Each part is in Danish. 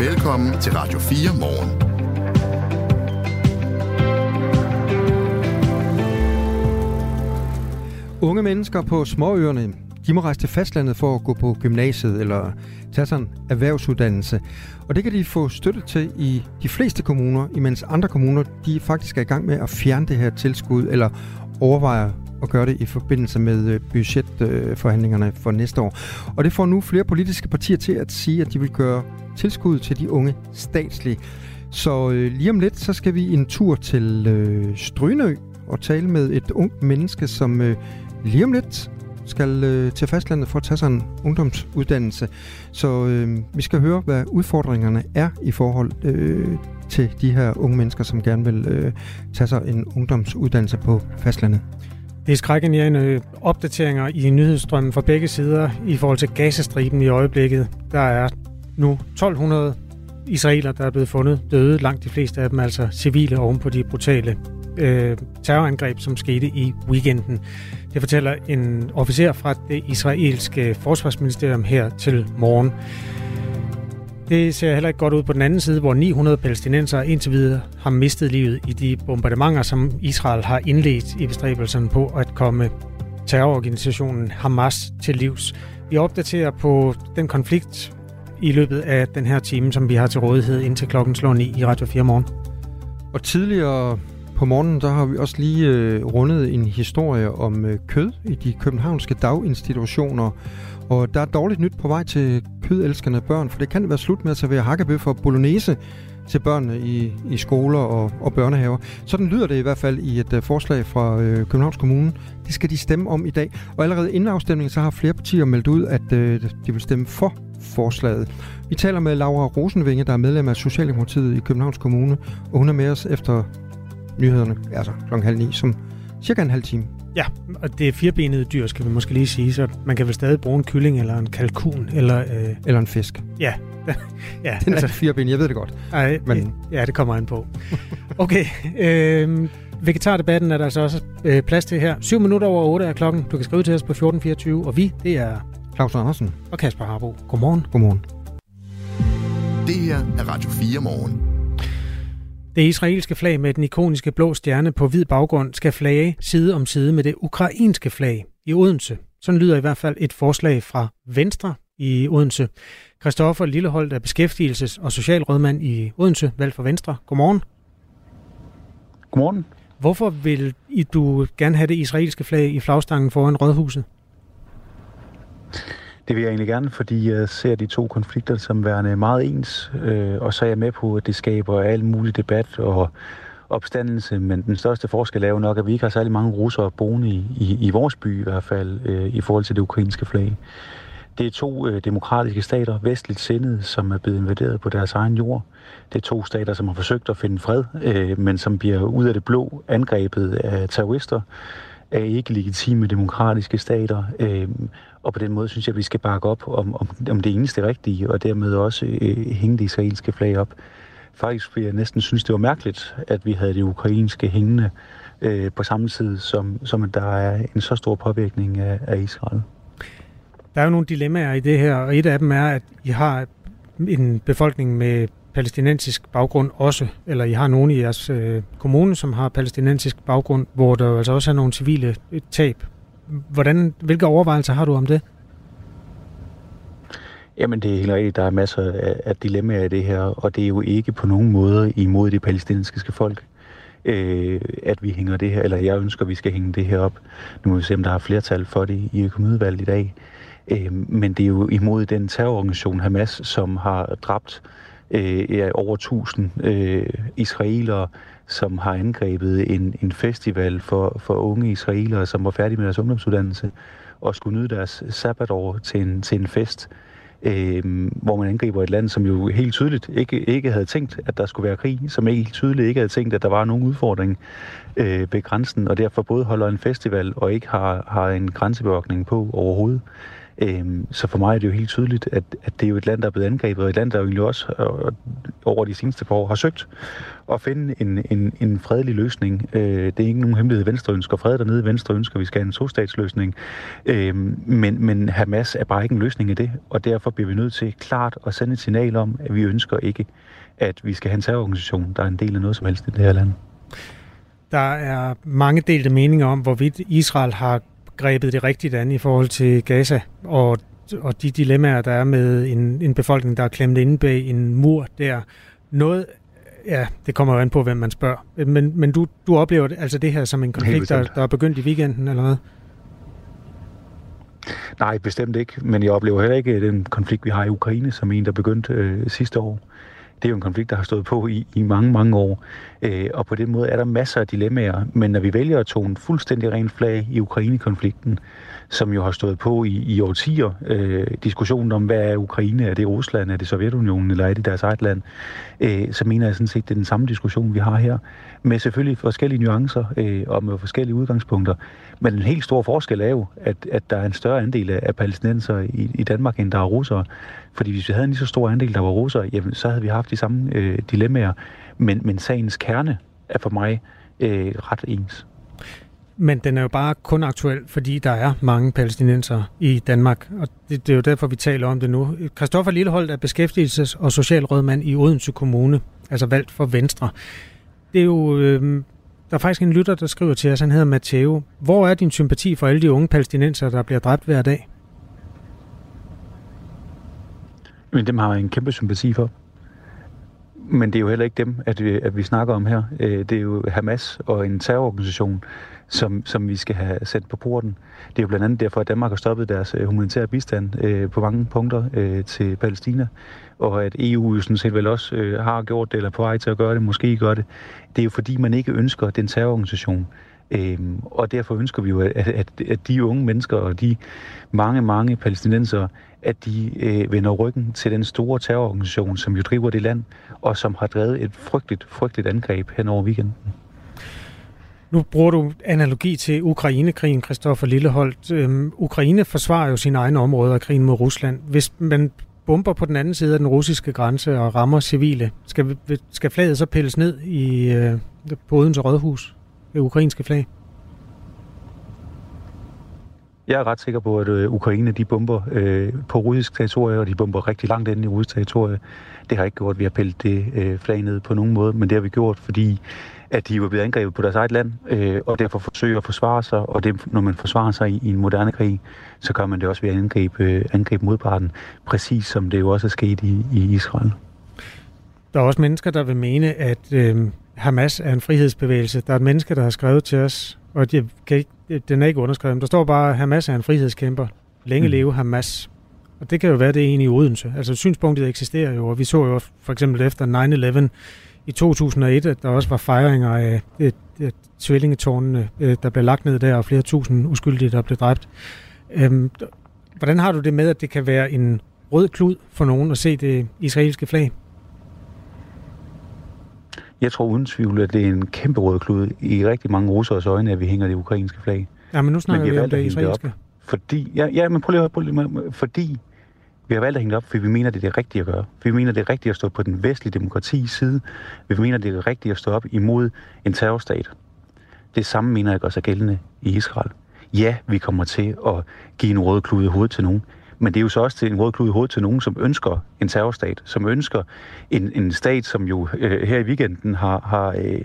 Velkommen til Radio 4 morgen. Unge mennesker på småøerne, de må rejse til fastlandet for at gå på gymnasiet eller tage sig en erhvervsuddannelse. Og det kan de få støtte til i de fleste kommuner, imens andre kommuner de faktisk er i gang med at fjerne det her tilskud eller overvejer at gøre det i forbindelse med øh, budgetforhandlingerne øh, for næste år. Og det får nu flere politiske partier til at sige, at de vil gøre tilskud til de unge statslige. Så øh, lige om lidt, så skal vi en tur til øh, Strynø og tale med et ungt menneske, som øh, lige om lidt skal øh, til fastlandet for at tage sig en ungdomsuddannelse. Så øh, vi skal høre, hvad udfordringerne er i forhold øh, til de her unge mennesker, som gerne vil øh, tage sig en ungdomsuddannelse på fastlandet. Det er skrækkenjagende øh, opdateringer i nyhedsstrømmen fra begge sider i forhold til Gazastriben i øjeblikket. Der er nu 1200 israeler, der er blevet fundet døde, langt de fleste af dem altså civile oven på de brutale øh, terrorangreb, som skete i weekenden. Det fortæller en officer fra det israelske forsvarsministerium her til morgen. Det ser heller ikke godt ud på den anden side, hvor 900 palæstinenser indtil videre har mistet livet i de bombardementer, som Israel har indledt i bestræbelserne på at komme terrororganisationen Hamas til livs. Vi opdaterer på den konflikt i løbet af den her time, som vi har til rådighed indtil klokken slår 9 i Radio 4 morgen. Og tidligere på morgenen, der har vi også lige øh, rundet en historie om øh, kød i de københavnske daginstitutioner. Og der er dårligt nyt på vej til kødelskende børn, for det kan være slut med at servere hakkebøf og bolognese til børnene i, i skoler og, og børnehaver. Sådan lyder det i hvert fald i et uh, forslag fra øh, Københavns Kommune. Det skal de stemme om i dag. Og allerede inden afstemningen, så har flere partier meldt ud, at øh, de vil stemme for forslaget. Vi taler med Laura Rosenvinge, der er medlem af Socialdemokratiet i Københavns Kommune, og hun er med os efter nyhederne, altså klokken halv ni, som cirka en halv time. Ja, og det er firebenede dyr, skal vi måske lige sige, så man kan vel stadig bruge en kylling eller en kalkun. Eller, øh... eller en fisk. Ja. ja Den altså, er fireben, jeg ved det godt. Ej, men... Ja, det kommer an på. Okay, øh, vegetardebatten er der altså også øh, plads til her. 7 minutter over 8 er klokken. Du kan skrive til os på 1424, og vi, det er... Claus Andersen. Og Kasper Harbo. Godmorgen. Godmorgen. Det her er Radio 4 morgen. Det israelske flag med den ikoniske blå stjerne på hvid baggrund skal flage side om side med det ukrainske flag i Odense. Sådan lyder i hvert fald et forslag fra Venstre i Odense. Christoffer Lilleholdt er beskæftigelses- og socialrådmand i Odense, valgt for Venstre. Godmorgen. Godmorgen. Hvorfor vil du gerne have det israelske flag i flagstangen foran Rådhuset? Det vil jeg egentlig gerne, fordi jeg ser de to konflikter som værende meget ens, øh, og så er jeg med på, at det skaber al mulig debat og opstandelse, men den største forskel er jo nok, at vi ikke har særlig mange russere boende i, i, i vores by i hvert fald, øh, i forhold til det ukrainske flag. Det er to øh, demokratiske stater, vestligt sindede, som er blevet invaderet på deres egen jord. Det er to stater, som har forsøgt at finde fred, øh, men som bliver ud af det blå angrebet af terrorister af ikke legitime demokratiske stater. Øh, og på den måde synes jeg, at vi skal bakke op om, om, om det eneste rigtige, og dermed også øh, hænge det israelske flag op. Faktisk vil jeg næsten synes, det var mærkeligt, at vi havde det ukrainske hængende øh, på samme tid, som, som at der er en så stor påvirkning af, af Israel. Der er jo nogle dilemmaer i det her, og et af dem er, at I har en befolkning med palæstinensisk baggrund også, eller I har nogen i jeres øh, kommune, som har palæstinensisk baggrund, hvor der altså også er nogle civile tab. Hvordan, hvilke overvejelser har du om det? Jamen det er helt rigtigt, der er masser af, af dilemmaer i det her, og det er jo ikke på nogen måde imod det palæstinensiske folk, øh, at vi hænger det her, eller jeg ønsker, at vi skal hænge det her op. Nu må vi se, om der er flertal for det i økonomiudvalget i dag. Øh, men det er jo imod den terrororganisation Hamas, som har dræbt øh, over 1000 øh, israelere, som har angrebet en, en festival for, for unge israelere, som var færdige med deres ungdomsuddannelse, og skulle nyde deres sabbatår til en, til en fest, øh, hvor man angriber et land, som jo helt tydeligt ikke, ikke havde tænkt, at der skulle være krig, som ikke helt tydeligt ikke havde tænkt, at der var nogen udfordring øh, ved grænsen, og derfor både holder en festival og ikke har, har en grænsebevogtning på overhovedet. Øhm, så for mig er det jo helt tydeligt, at, at det er jo et land, der er blevet angrebet, og et land, der jo også og, over de seneste par år har søgt at finde en, en, en fredelig løsning. Øh, det er ikke nogen hemmelighed, Venstre ønsker fred dernede. Venstre ønsker, at vi skal have en to-statsløsning. Øh, men, men Hamas er bare ikke en løsning i det, og derfor bliver vi nødt til klart at sende et signal om, at vi ønsker ikke, at vi skal have en terrororganisation, der er en del af noget som helst i det her land. Der er mange delte meninger om, hvorvidt Israel har grebet det rigtigt an i forhold til Gaza, og, og de dilemmaer, der er med en, en befolkning, der er klemt inde bag en mur der. Noget Ja, det kommer jo an på, hvem man spørger. Men, men du, du oplever altså det her som en konflikt, der, der er begyndt i weekenden, eller hvad? Nej, bestemt ikke. Men jeg oplever heller ikke den konflikt, vi har i Ukraine, som en, der begyndte øh, sidste år. Det er jo en konflikt, der har stået på i, i mange, mange år. Øh, og på den måde er der masser af dilemmaer. Men når vi vælger at tone fuldstændig rent flag i Ukraine-konflikten, som jo har stået på i, i årtier. Øh, diskussionen om, hvad er Ukraine? Er det Rusland? Er det Sovjetunionen? Eller er det deres eget land? Øh, så mener jeg sådan set, det er den samme diskussion, vi har her. Med selvfølgelig forskellige nuancer øh, og med forskellige udgangspunkter. Men en helt stor forskel er jo, at, at der er en større andel af, af palæstinenser i, i Danmark, end der er russere. Fordi hvis vi havde en lige så stor andel, der var russere, jamen, så havde vi haft de samme øh, dilemmaer. Men, men sagens kerne er for mig øh, ret ens. Men den er jo bare kun aktuel, fordi der er mange palæstinenser i Danmark, og det, det er jo derfor, vi taler om det nu. Christoffer Lilleholdt er beskæftigelses- og socialrådmand i Odense Kommune, altså valgt for Venstre. Det er jo, øh, der er faktisk en lytter, der skriver til os, han hedder Matteo. Hvor er din sympati for alle de unge palæstinenser, der bliver dræbt hver dag? Men dem har jeg en kæmpe sympati for. Men det er jo heller ikke dem, at vi, at vi snakker om her. Øh, det er jo Hamas og en terrororganisation, som, som vi skal have sendt på porten. Det er jo blandt andet derfor, at Danmark har stoppet deres øh, humanitære bistand øh, på mange punkter øh, til Palæstina, og at EU jo sådan set vel også øh, har gjort det, eller på vej til at gøre det, måske gør det. Det er jo fordi, man ikke ønsker den terrororganisation. Øhm, og derfor ønsker vi jo, at, at, at de unge mennesker og de mange, mange palæstinenser, at de øh, vender ryggen til den store terrororganisation, som jo driver det land, og som har drevet et frygteligt, frygteligt angreb hen over weekenden. Nu bruger du analogi til Ukrainekrigen, Kristoffer Christoffer Lilleholdt. Øhm, Ukraine forsvarer jo sine egne områder af krigen mod Rusland. Hvis man bomber på den anden side af den russiske grænse og rammer civile, skal, skal flaget så pilles ned i, øh, på Odense Rådhus? Det ukrainske flag? Jeg er ret sikker på, at øh, Ukraine de bomber øh, på russisk territorie, og de bomber rigtig langt inde i russisk territorie. Det har ikke gjort, at vi har pillet det øh, flag ned på nogen måde, men det har vi gjort, fordi at de var blevet angrebet på deres eget land, øh, og derfor forsøger at forsvare sig, og det, når man forsvarer sig i, i en moderne krig, så gør man det også ved at angribe, øh, angribe modparten, præcis som det jo også er sket i, i Israel. Der er også mennesker, der vil mene, at øh, Hamas er en frihedsbevægelse. Der er et menneske, der har skrevet til os, og det kan ikke, den er ikke underskrevet. Der står bare, at Hamas er en frihedskæmper. Længe mm. leve Hamas. Og det kan jo være det ene i Odense. Altså synspunktet eksisterer jo, og vi så jo for eksempel efter 9-11 i 2001, at der også var fejringer af et, et tvillingetårnene, øh, der blev lagt ned der, og flere tusind uskyldige, der blev dræbt. Øhm, hvordan har du det med, at det kan være en rød klud for nogen at se det israelske flag? Jeg tror uden tvivl, at det er en kæmpe rød klud i rigtig mange russers øjne, at vi hænger det ukrainske flag. Ja, men nu snakker men vi om det israelske. Op, fordi, ja, ja, men prøv lige at høre, fordi vi har valgt at hænge det op, fordi vi mener, det er det rigtige at gøre. Vi mener, det er rigtigt at stå på den vestlige demokratis side. Vi mener, det er rigtigt at stå op imod en terrorstat. Det samme mener jeg gør sig gældende i Israel. Ja, vi kommer til at give en rød klud i hovedet til nogen, men det er jo så også til en rød klud i hovedet til nogen, som ønsker en terrorstat, som ønsker en, en stat, som jo øh, her i weekenden har, har øh,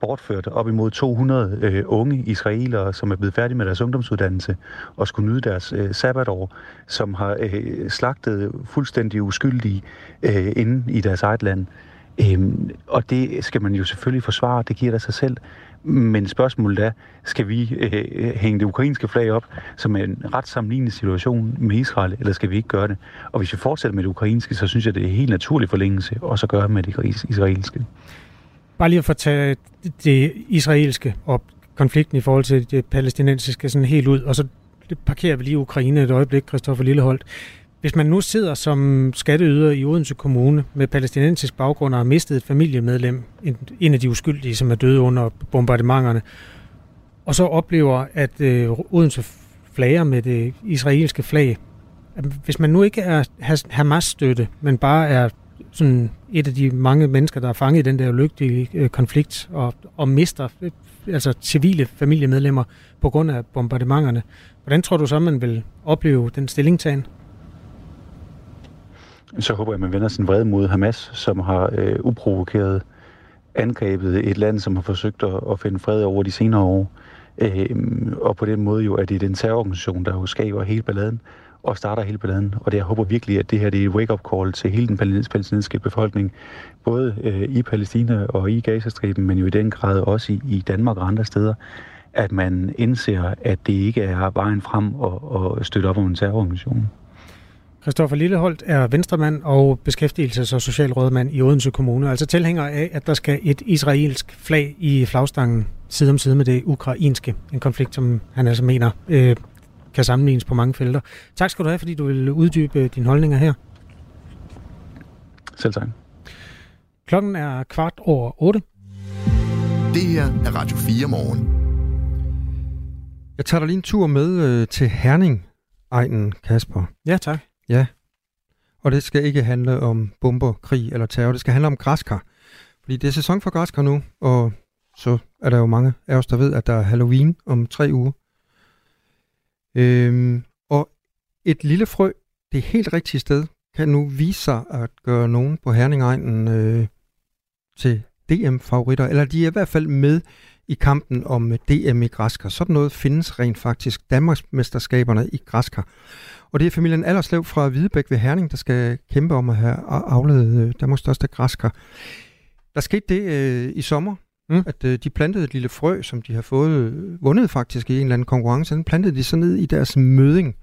bortført op imod 200 øh, unge israelere, som er blevet færdige med deres ungdomsuddannelse og skulle nyde deres øh, sabbatår, som har øh, slagtet fuldstændig uskyldige øh, inde i deres eget land. Øhm, og det skal man jo selvfølgelig forsvare, det giver der sig selv. Men spørgsmålet er, skal vi øh, hænge det ukrainske flag op som en ret sammenlignende situation med Israel, eller skal vi ikke gøre det? Og hvis vi fortsætter med det ukrainske, så synes jeg, det er helt naturlig forlængelse også at gøre med det israelske. Bare lige at få taget det israelske og konflikten i forhold til det palæstinensiske sådan helt ud, og så parkerer vi lige Ukraine et øjeblik, Christoffer Lilleholdt. Hvis man nu sidder som skatteyder i Odense Kommune med palæstinensisk baggrund og har mistet et familiemedlem, en af de uskyldige, som er døde under bombardementerne, og så oplever, at øh, Odense flager med det israelske flag, hvis man nu ikke er Hamas-støtte, men bare er sådan et af de mange mennesker, der er fanget i den der ulykkelige øh, konflikt og, og mister øh, altså civile familiemedlemmer på grund af bombardementerne. Hvordan tror du så, man vil opleve den stillingtagen? Så håber jeg, at man vender sin vrede mod Hamas, som har øh, uprovokeret angrebet et land, som har forsøgt at, at finde fred over de senere år. Øh, og på den måde jo, at det er den terrororganisation, der jo skaber hele balladen og starter hele balladen. Og det, jeg håber virkelig, at det her det er et wake-up call til hele den palæstinensiske befolkning, både øh, i Palæstina og i Gazastriben, men jo i den grad også i, i Danmark og andre steder, at man indser, at det ikke er vejen frem og, og støtte op om en terrororganisation. Christoffer Lilleholdt er venstremand og beskæftigelses- og socialrådmand i Odense Kommune, altså tilhænger af, at der skal et israelsk flag i flagstangen side om side med det ukrainske. En konflikt, som han altså mener øh, kan sammenlignes på mange felter. Tak skal du have, fordi du vil uddybe dine holdninger her. Selv tak. Klokken er kvart over otte. Det her er Radio 4 morgen. Jeg tager dig lige en tur med øh, til Herning, Ejnen Kasper. Ja, tak. Ja. Og det skal ikke handle om bomber, krig eller terror. Det skal handle om græskar. Fordi det er sæson for græskar nu, og så er der jo mange af os, der ved, at der er Halloween om tre uger. Øhm, og et lille frø, det helt rigtige sted, kan nu vise sig at gøre nogen på Herningegnen øh, til DM-favoritter, eller de er i hvert fald med i kampen om DM i græskar. Sådan noget findes rent faktisk. Danmarksmesterskaberne i græskar. Og det er familien Allerslev fra Hvidebæk ved Herning, der skal kæmpe om at have afledet øh, Danmarks største græskar. Der skete det øh, i sommer, mm. at øh, de plantede et lille frø, som de har fået øh, vundet faktisk i en eller anden konkurrence. Den plantede de så ned i deres møding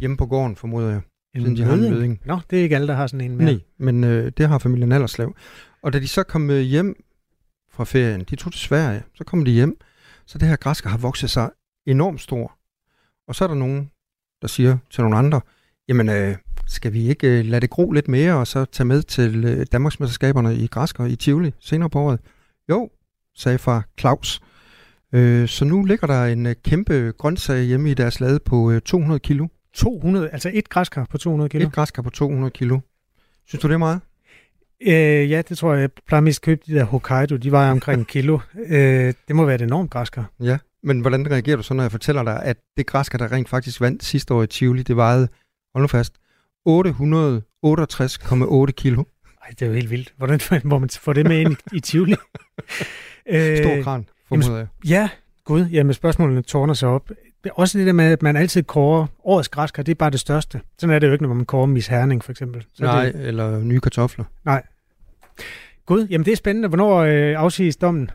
hjemme på gården, formoder jeg. En de har en møding? Nå, det er ikke alle, der har sådan en mere. Nej, men øh, det har familien Allerslev. Og da de så kom øh, hjem fra ferien, de tog til Sverige, så kom de hjem, så det her græsker har vokset sig enormt stor. Og så er der nogen, der siger til nogle andre, jamen øh, skal vi ikke øh, lade det gro lidt mere, og så tage med til øh, Danmarksmesterskaberne i græsker i Tivoli senere på året? Jo, sagde far Claus. Øh, så nu ligger der en øh, kæmpe grøntsag hjemme i deres lade på øh, 200 kilo. 200, altså et græskar på 200 kilo? Et græskar på 200 kilo. Synes du, det er meget? Øh, ja, det tror jeg. Jeg plejer mest at købe de der Hokkaido. De vejer omkring en kilo. øh, det må være et enormt græskar. Ja, men hvordan reagerer du så, når jeg fortæller dig, at det græskar, der rent faktisk vandt sidste år i Tivoli, det vejede, hold nu fast, 868,8 kilo. Ej, det er jo helt vildt. Hvordan må man få det med ind i, Tivoli? Stor kran, formoder jeg. Ja, gud. Jamen, spørgsmålene tårner sig op. Også det der med, at man altid kårer årets græskar, det er bare det største. Sådan er det jo ikke, når man kårer Miss Herning, for eksempel. Så Nej, det... eller nye kartofler. Nej. Gud, jamen det er spændende. Hvornår øh, afsiges dommen?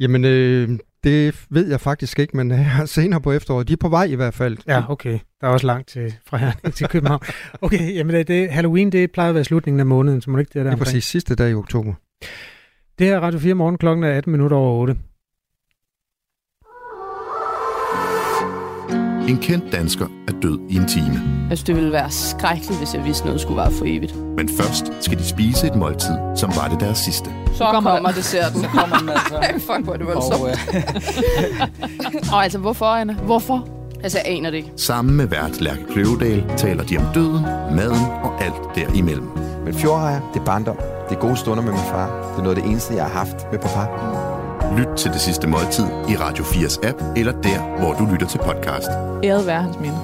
Jamen, øh, det ved jeg faktisk ikke, men øh, senere på efteråret. De er på vej i hvert fald. Ja, okay. Der er også langt til, fra Herning til København. Okay, jamen det, det, Halloween, det plejer at være slutningen af måneden, så må det ikke det der Det er præcis sidste dag i oktober. Det her er Radio 4 morgen, klokken er 18 minutter over 8. En kendt dansker er død i en time. Synes, det ville være skrækkeligt, hvis jeg vidste noget skulle være for evigt. Men først skal de spise et måltid, som var det deres sidste. Så kommer, kommer desserten. Så kommer den altså. Ej, fuck, hvor er det voldsomt. Og, øh, Og altså, hvorfor, Anna? Hvorfor? Altså, jeg aner det ikke. Sammen med vært Lærke Kløvedal taler de om døden, maden og alt derimellem. Men fjordrejer, det er barndom. Det er gode stunder med min far. Det er noget af det eneste, jeg har haft med papa. Lyt til det sidste måltid i Radio 4's app, eller der, hvor du lytter til podcast. Æret være hans minde.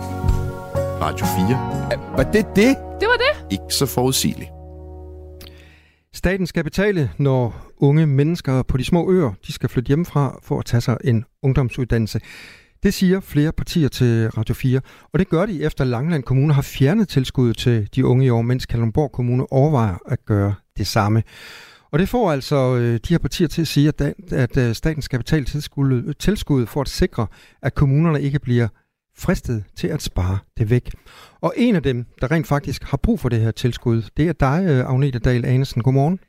Radio 4. Var det det? Det var det. Ikke så forudsigeligt. Staten skal betale, når unge mennesker på de små øer, de skal flytte hjemmefra for at tage sig en ungdomsuddannelse. Det siger flere partier til Radio 4, og det gør de efter Langland Kommune har fjernet tilskuddet til de unge i år, mens Kalundborg Kommune overvejer at gøre det samme. Og det får altså øh, de her partier til at sige, at, at øh, staten skal betale tilskuddet, tilskuddet for at sikre, at kommunerne ikke bliver fristet til at spare det væk. Og en af dem, der rent faktisk har brug for det her tilskud, det er dig, øh, Agnete Dahl Anesen. Godmorgen.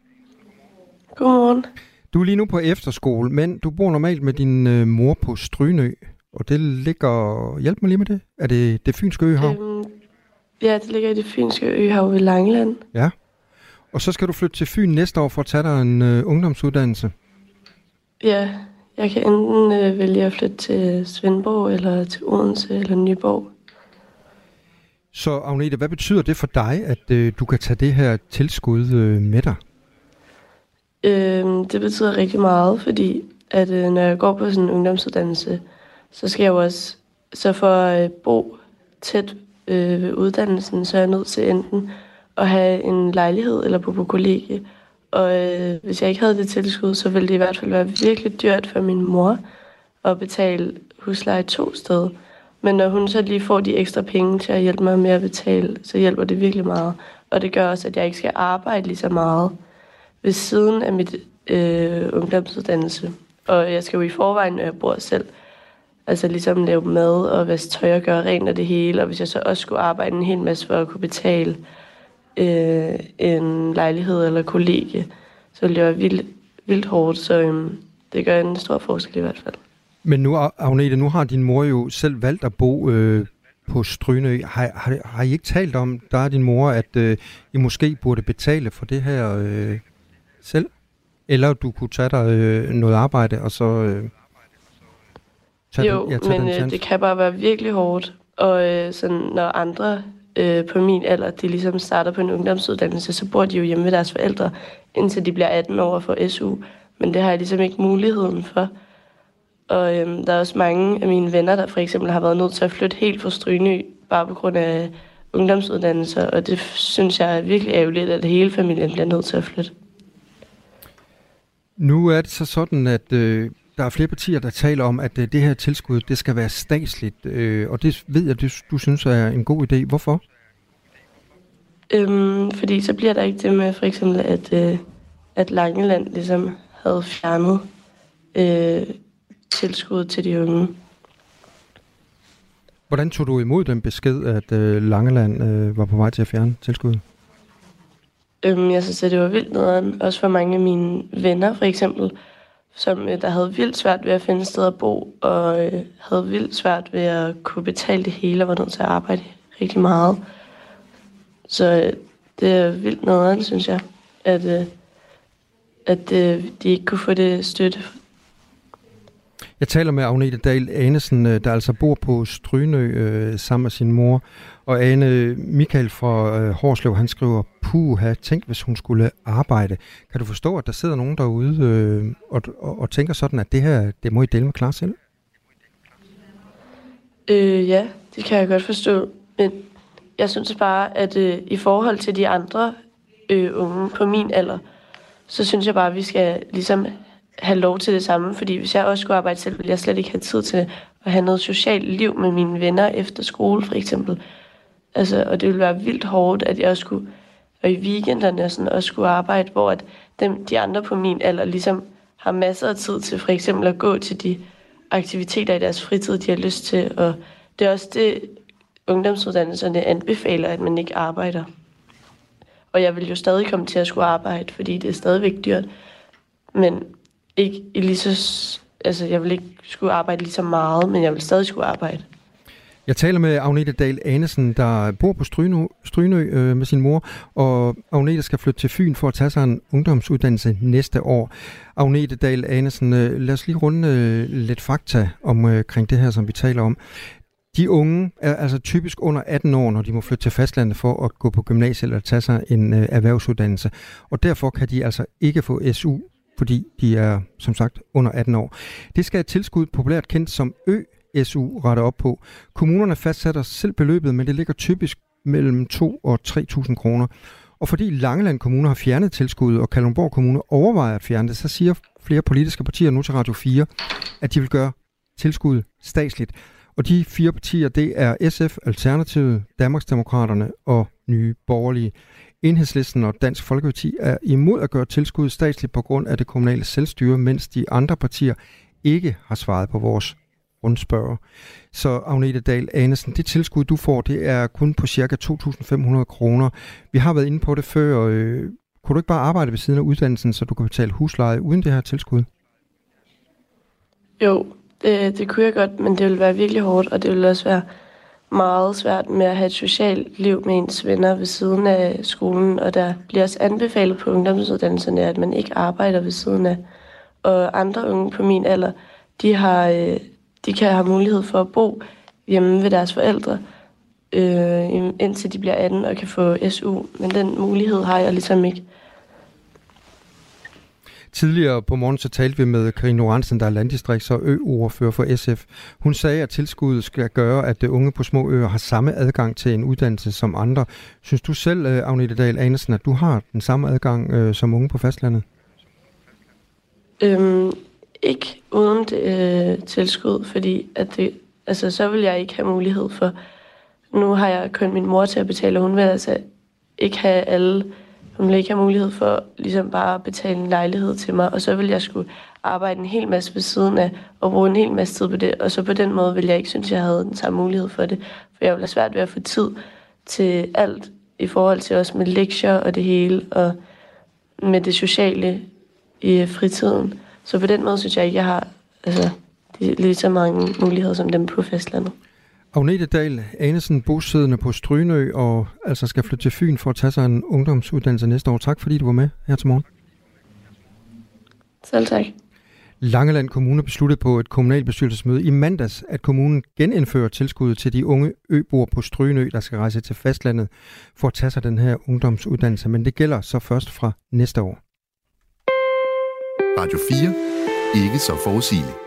Godmorgen. Du er lige nu på efterskole, men du bor normalt med din øh, mor på Strynø, og det ligger... Hjælp mig lige med det. Er det det fynske øhav? Øhm, ja, det ligger i det fynske øhav ved Langeland. Ja. Og så skal du flytte til Fyn næste år for at tage dig en øh, ungdomsuddannelse. Ja, jeg kan enten øh, vælge at flytte til Svendborg, eller til Odense, eller Nyborg. Så Agnete, hvad betyder det for dig, at øh, du kan tage det her tilskud øh, med dig? Øhm, det betyder rigtig meget, fordi at øh, når jeg går på sådan en ungdomsuddannelse, så skal jeg jo også, så for at øh, bo tæt øh, ved uddannelsen, så er jeg nødt til enten at have en lejlighed eller bo på kollegie. Og øh, hvis jeg ikke havde det tilskud, så ville det i hvert fald være virkelig dyrt for min mor at betale husleje to steder. Men når hun så lige får de ekstra penge til at hjælpe mig med at betale, så hjælper det virkelig meget. Og det gør også, at jeg ikke skal arbejde lige så meget ved siden af mit øh, ungdomsuddannelse. Og jeg skal jo i forvejen, når jeg bor selv, altså ligesom lave mad og vaske tøj og gøre rent af det hele. Og hvis jeg så også skulle arbejde en hel masse for at kunne betale øh, en lejlighed eller kollegie, så ville det være vildt, vildt hårdt. Så øh, det gør en stor forskel i hvert fald. Men nu, Agnete, nu har din mor jo selv valgt at bo øh, på Strynø. Har, har, har I ikke talt om, der er din mor, at øh, I måske burde betale for det her øh, selv? Eller du kunne tage dig øh, noget arbejde, og så øh, tage jo, den, ja, tage men den øh, det kan bare være virkelig hårdt. Og øh, sådan, når andre øh, på min alder, de ligesom starter på en ungdomsuddannelse, så bor de jo hjemme ved deres forældre, indtil de bliver 18 år får SU. Men det har jeg ligesom ikke muligheden for. Og øhm, der er også mange af mine venner, der for eksempel har været nødt til at flytte helt fra Stryny, bare på grund af ungdomsuddannelser. Og det synes jeg er virkelig ærgerligt, at hele familien bliver nødt til at flytte. Nu er det så sådan, at øh, der er flere partier, der taler om, at øh, det her tilskud, det skal være statsligt. Øh, og det ved jeg, du, du synes er en god idé. Hvorfor? Øhm, fordi så bliver der ikke det med for eksempel, at, øh, at Langeland ligesom havde fjernet øh, tilskud til de unge. Hvordan tog du imod den besked, at øh, Langeland øh, var på vej til at fjerne tilskuddet? Øhm, jeg synes, at det var vildt nederen. Også for mange af mine venner, for eksempel, som øh, der havde vildt svært ved at finde et sted at bo, og øh, havde vildt svært ved at kunne betale det hele, og var nødt til at arbejde rigtig meget. Så øh, det er vildt nederen, synes jeg, at, øh, at øh, de ikke kunne få det støtte jeg taler med Agnete Dahl Anesen, øh, der altså bor på Strynø øh, sammen med sin mor. Og Ane Michael fra øh, Horslev, han skriver, puha, tænk hvis hun skulle arbejde. Kan du forstå, at der sidder nogen derude øh, og, og, og tænker sådan, at det her, det må I dele med klar selv? Øh, ja, det kan jeg godt forstå. Men jeg synes bare, at øh, i forhold til de andre øh, unge på min alder, så synes jeg bare, at vi skal ligesom have lov til det samme, fordi hvis jeg også skulle arbejde selv, ville jeg slet ikke have tid til at have noget socialt liv med mine venner efter skole, for eksempel. Altså, og det ville være vildt hårdt, at jeg også skulle, og i weekenderne sådan, også skulle arbejde, hvor at dem, de andre på min alder ligesom har masser af tid til for eksempel at gå til de aktiviteter i deres fritid, de har lyst til. Og det er også det, ungdomsuddannelserne anbefaler, at man ikke arbejder. Og jeg vil jo stadig komme til at skulle arbejde, fordi det er stadigvæk dyrt. Men ikke i lige så... Altså, jeg vil ikke skulle arbejde lige så meget, men jeg vil stadig skulle arbejde. Jeg taler med Agnete Dahl Anesen, der bor på Strynø, Strynø øh, med sin mor, og Agnete skal flytte til Fyn for at tage sig en ungdomsuddannelse næste år. Agnete Dahl Anesen, øh, lad os lige runde øh, lidt fakta omkring øh, det her, som vi taler om. De unge er altså typisk under 18 år, når de må flytte til fastlandet for at gå på gymnasiet eller tage sig en øh, erhvervsuddannelse. Og derfor kan de altså ikke få SU fordi de er, som sagt, under 18 år. Det skal et tilskud, populært kendt som Ø-SU, rette op på. Kommunerne fastsætter selv beløbet, men det ligger typisk mellem 2 og 3.000 kroner. Og fordi Langeland Kommune har fjernet tilskuddet, og Kalundborg Kommune overvejer at fjerne det, så siger flere politiske partier nu til Radio 4, at de vil gøre tilskuddet statsligt. Og de fire partier, det er SF, Alternativet, Danmarksdemokraterne og Nye Borgerlige. Enhedslisten og Dansk Folkeparti er imod at gøre tilskuddet statsligt på grund af det kommunale selvstyre, mens de andre partier ikke har svaret på vores rundspørger. Så Agnete Dahl Anesen, det tilskud, du får, det er kun på cirka 2.500 kroner. Vi har været inde på det før. Øh, kunne du ikke bare arbejde ved siden af uddannelsen, så du kan betale husleje uden det her tilskud? Jo, det, det kunne jeg godt, men det ville være virkelig hårdt, og det ville også være meget svært med at have et socialt liv med ens venner ved siden af skolen, og der bliver også anbefalet på ungdomsuddannelserne, at man ikke arbejder ved siden af. Og andre unge på min alder, de, har, øh, de kan have mulighed for at bo hjemme ved deres forældre, øh, indtil de bliver 18 og kan få SU. Men den mulighed har jeg ligesom ikke. Tidligere på morgen så talte vi med Karine Oransen, der er landdistrikts- og ø-ordfører for SF. Hun sagde, at tilskuddet skal gøre, at unge på små øer har samme adgang til en uddannelse som andre. Synes du selv, øh, Agnete Dahl Andersen, at du har den samme adgang øh, som unge på fastlandet? Øhm, ikke uden det, øh, tilskud, fordi at det, altså, så vil jeg ikke have mulighed for... Nu har jeg kun min mor til at betale, og hun vil altså ikke have alle... Hun ville ikke have mulighed for ligesom bare at betale en lejlighed til mig, og så vil jeg skulle arbejde en hel masse ved siden af, og bruge en hel masse tid på det, og så på den måde vil jeg ikke synes, jeg havde den samme mulighed for det, for jeg vil have svært ved at få tid til alt, i forhold til også med lektier og det hele, og med det sociale i øh, fritiden. Så på den måde synes jeg ikke, jeg har altså, lige så mange muligheder som dem på fastlandet. Agnete Dahl Anesen, bosiddende på Strynø, og altså skal flytte til Fyn for at tage sig en ungdomsuddannelse næste år. Tak fordi du var med her til morgen. Selv tak. Langeland Kommune besluttede på et kommunalbestyrelsesmøde i mandags, at kommunen genindfører tilskuddet til de unge øboere på Strynø, der skal rejse til fastlandet for at tage sig den her ungdomsuddannelse. Men det gælder så først fra næste år. Radio 4. Ikke så forudsigeligt.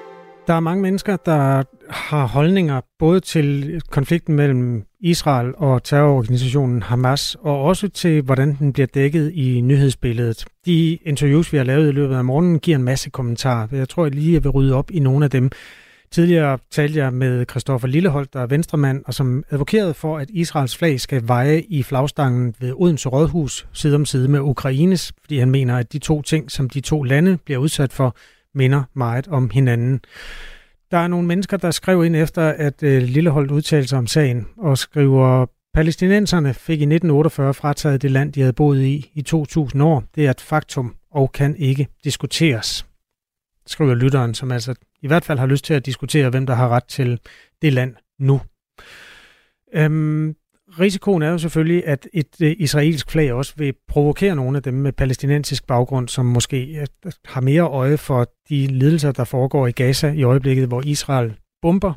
Der er mange mennesker, der har holdninger både til konflikten mellem Israel og terrororganisationen Hamas, og også til, hvordan den bliver dækket i nyhedsbilledet. De interviews, vi har lavet i løbet af morgenen, giver en masse kommentarer. Jeg tror jeg lige, jeg vil rydde op i nogle af dem. Tidligere talte jeg med Christoffer Lilleholdt, der er venstremand, og som advokerede for, at Israels flag skal veje i flagstangen ved Odense Rådhus side om side med Ukraines, fordi han mener, at de to ting, som de to lande bliver udsat for, minder meget om hinanden. Der er nogle mennesker, der skriver ind efter, at øh, Lilleholdt udtalte sig om sagen, og skriver, palæstinenserne fik i 1948 frataget det land, de havde boet i i 2000 år. Det er et faktum og kan ikke diskuteres, skriver lytteren, som altså i hvert fald har lyst til at diskutere, hvem der har ret til det land nu. Øhm, risikoen er jo selvfølgelig, at et øh, israelsk flag også vil provokere nogle af dem med palæstinensisk baggrund, som måske øh, har mere øje for de lidelser, der foregår i Gaza i øjeblikket, hvor Israel bomber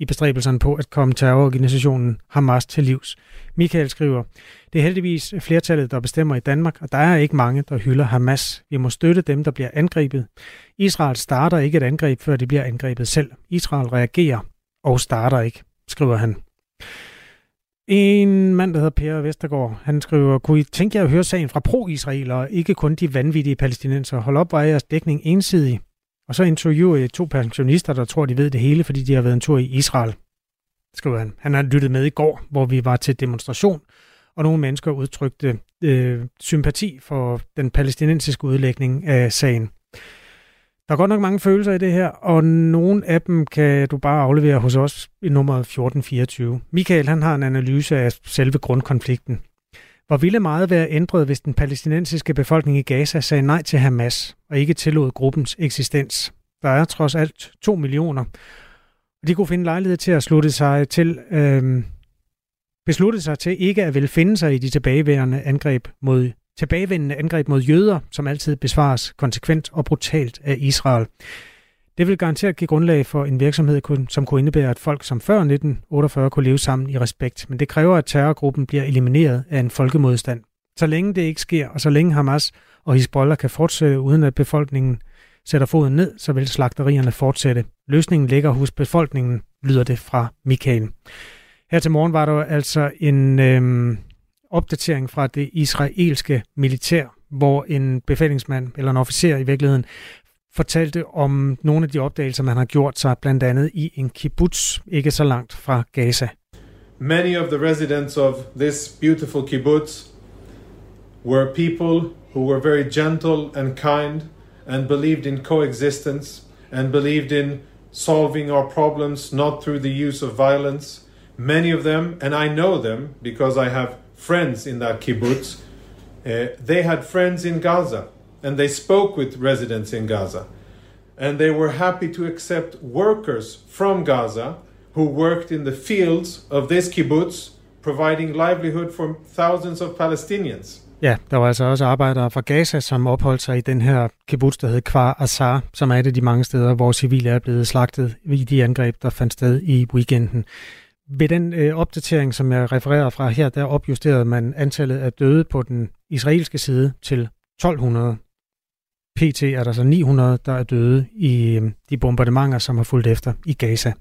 i bestræbelserne på at komme terrororganisationen Hamas til livs. Michael skriver, det er heldigvis flertallet, der bestemmer i Danmark, og der er ikke mange, der hylder Hamas. Vi må støtte dem, der bliver angrebet. Israel starter ikke et angreb, før de bliver angrebet selv. Israel reagerer og starter ikke, skriver han. En mand, der hedder Per Vestergaard, han skriver, kunne I tænke jer at høre sagen fra pro-israelere, ikke kun de vanvittige palæstinenser? Hold op, var jeres dækning ensidig. Og så interviewer jeg to pensionister, der tror, de ved det hele, fordi de har været en tur i Israel, skriver han. Han har lyttet med i går, hvor vi var til demonstration, og nogle mennesker udtrykte øh, sympati for den palæstinensiske udlægning af sagen. Der er godt nok mange følelser i det her, og nogle af dem kan du bare aflevere hos os i nummer 1424. Michael han har en analyse af selve grundkonflikten. Hvor ville meget være ændret, hvis den palæstinensiske befolkning i Gaza sagde nej til Hamas og ikke tillod gruppens eksistens? Der er trods alt to millioner. Og de kunne finde lejlighed til at slutte sig til, øh, beslutte sig til ikke at vil finde sig i de tilbageværende angreb mod tilbagevendende angreb mod jøder, som altid besvares konsekvent og brutalt af Israel. Det vil garanteret give grundlag for en virksomhed, som kunne indebære, at folk som før 1948 kunne leve sammen i respekt, men det kræver, at terrorgruppen bliver elimineret af en folkemodstand. Så længe det ikke sker, og så længe Hamas og Hezbollah kan fortsætte, uden at befolkningen sætter foden ned, så vil slagterierne fortsætte. Løsningen ligger hos befolkningen, lyder det fra Michael. Her til morgen var der altså en øh, opdatering fra det israelske militær, hvor en befalingsmand, eller en officer i virkeligheden, fortalte om nogle af de opdagelser, man har gjort sig, blandt andet i en kibbutz, ikke så langt fra Gaza. Many of the residents of this beautiful kibbutz were people who were very gentle and kind and believed in coexistence and believed in solving our problems not through the use of violence. Many of them, and I know them because I have friends in that kibbutz, uh, they had friends in Gaza and they spoke with residents in Gaza. And they were happy to accept workers from Gaza who worked in the fields of this kibbutz, providing livelihood for thousands of Palestinians. Ja, der var altså også arbejdere fra Gaza, som opholdt sig i den her kibbutz, der hed Kvar Azar, som er et af de mange steder, hvor civile er blevet slagtet i de angreb, der fandt sted i weekenden ved den øh, opdatering, som jeg refererer fra her, der opjusterede man antallet af døde på den israelske side til 1200. PT er der så 900, der er døde i øh, de bombardementer, som har fulgt efter i Gaza.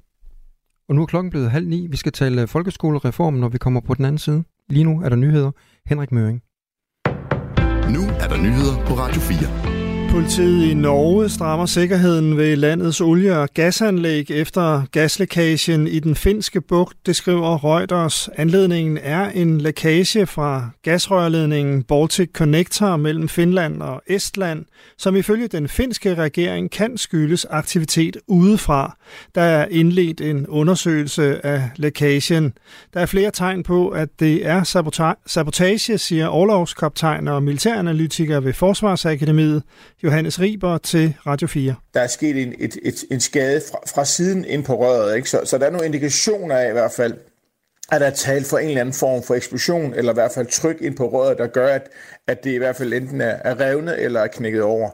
Og nu er klokken blevet halv ni. Vi skal tale folkeskolereform, når vi kommer på den anden side. Lige nu er der nyheder. Henrik Møring. Nu er der nyheder på Radio 4. Politiet i Norge strammer sikkerheden ved landets olie- og gasanlæg efter gaslækagen i den finske bugt, det skriver Reuters. Anledningen er en lækage fra gasrørledningen Baltic Connector mellem Finland og Estland, som ifølge den finske regering kan skyldes aktivitet udefra. Der er indledt en undersøgelse af lækagen. Der er flere tegn på, at det er sabotage, siger overlovskaptajn og militæranalytiker ved Forsvarsakademiet. Johannes Riber til Radio 4. Der er sket en, et, et, en skade fra, fra siden ind på røret, ikke? Så, så der er nogle indikationer af i hvert fald, at der er talt for en eller anden form for eksplosion, eller i hvert fald tryk ind på røret, der gør, at, at det i hvert fald enten er, er revnet eller er knækket over.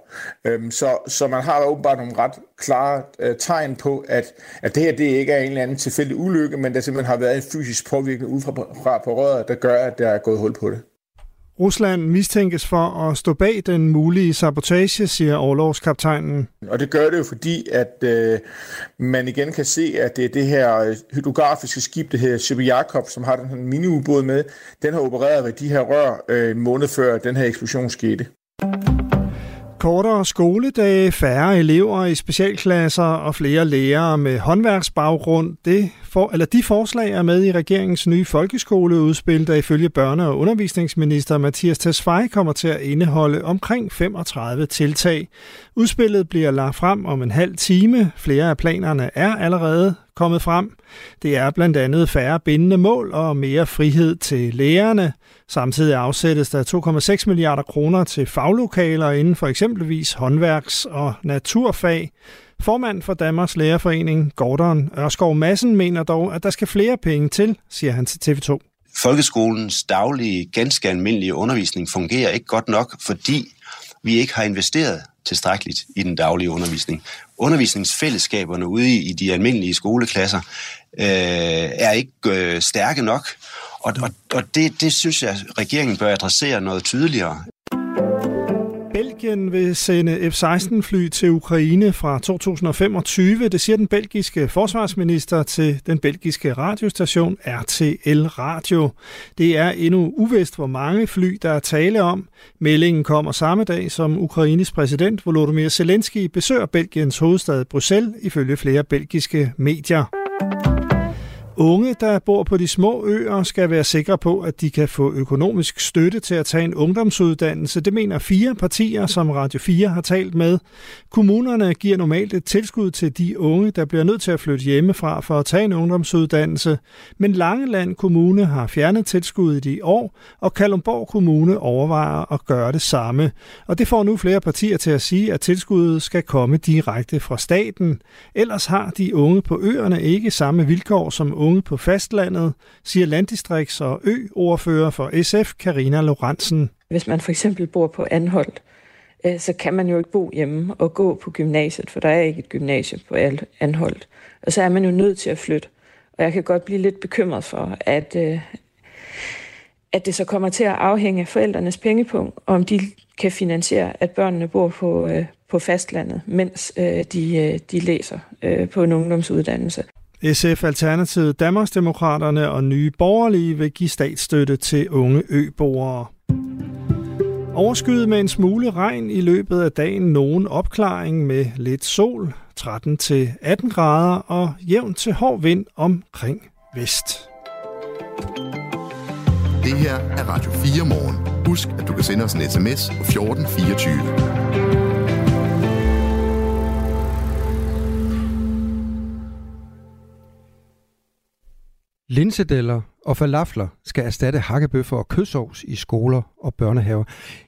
Øhm, så, så man har åbenbart nogle ret klare øh, tegn på, at, at det her det ikke er en eller anden tilfældig ulykke, men der simpelthen har været en fysisk påvirkning ud fra, fra på røret, der gør, at der er gået hul på det. Rusland mistænkes for at stå bag den mulige sabotage, siger overlovskaptajnen. Og det gør det jo fordi, at øh, man igen kan se, at det er det her hydrografiske skib, det her Shippy Jakob, som har den her miniubåd med, den har opereret ved de her rør øh, en måned før den her eksplosion skete. Kortere skoledage, færre elever i specialklasser og flere lærere med håndværksbaggrund, det for, eller de forslag er med i regeringens nye folkeskoleudspil, der ifølge børne- og undervisningsminister Mathias Tesfaye kommer til at indeholde omkring 35 tiltag. Udspillet bliver lagt frem om en halv time. Flere af planerne er allerede kommet frem. Det er blandt andet færre bindende mål og mere frihed til lærerne. Samtidig afsættes der 2,6 milliarder kroner til faglokaler inden for eksempelvis håndværks- og naturfag. Formand for Danmarks Lærerforening, Gordon Ørskov Madsen, mener dog, at der skal flere penge til, siger han til TV2. Folkeskolens daglige, ganske almindelige undervisning fungerer ikke godt nok, fordi vi ikke har investeret tilstrækkeligt i den daglige undervisning. Undervisningsfællesskaberne ude i de almindelige skoleklasser øh, er ikke øh, stærke nok, og, og, og det, det synes jeg, regeringen bør adressere noget tydeligere. Belgien vil sende F-16-fly til Ukraine fra 2025. Det siger den belgiske forsvarsminister til den belgiske radiostation RTL Radio. Det er endnu uvist, hvor mange fly, der er tale om. Meldingen kommer samme dag, som Ukraines præsident Volodymyr Zelensky besøger Belgiens hovedstad Bruxelles, ifølge flere belgiske medier. Unge, der bor på de små øer, skal være sikre på, at de kan få økonomisk støtte til at tage en ungdomsuddannelse. Det mener fire partier, som Radio 4 har talt med. Kommunerne giver normalt et tilskud til de unge, der bliver nødt til at flytte hjemmefra for at tage en ungdomsuddannelse. Men Langeland Kommune har fjernet tilskuddet i år, og Kalumborg Kommune overvejer at gøre det samme. Og det får nu flere partier til at sige, at tilskuddet skal komme direkte fra staten. Ellers har de unge på øerne ikke samme vilkår som unge unge på fastlandet, siger landdistrikts- og ø-ordfører for SF, Karina Lorentzen. Hvis man for eksempel bor på Anholdt, øh, så kan man jo ikke bo hjemme og gå på gymnasiet, for der er ikke et gymnasium på Anholdt. Og så er man jo nødt til at flytte. Og jeg kan godt blive lidt bekymret for, at, øh, at det så kommer til at afhænge af forældrenes pengepunkt, om de kan finansiere, at børnene bor på, øh, på fastlandet, mens de, de læser på en ungdomsuddannelse. SF Alternativet, Danmarksdemokraterne og Nye Borgerlige vil give statsstøtte til unge øboere. Overskyet med en smule regn i løbet af dagen, nogen opklaring med lidt sol, 13-18 grader og jævn til hård vind omkring vest. Det her er Radio 4 morgen. Husk, at du kan sende os en sms på 1424. Linsedeller og falafler skal erstatte hakkebøffer og kødsovs i skoler og børnehaver.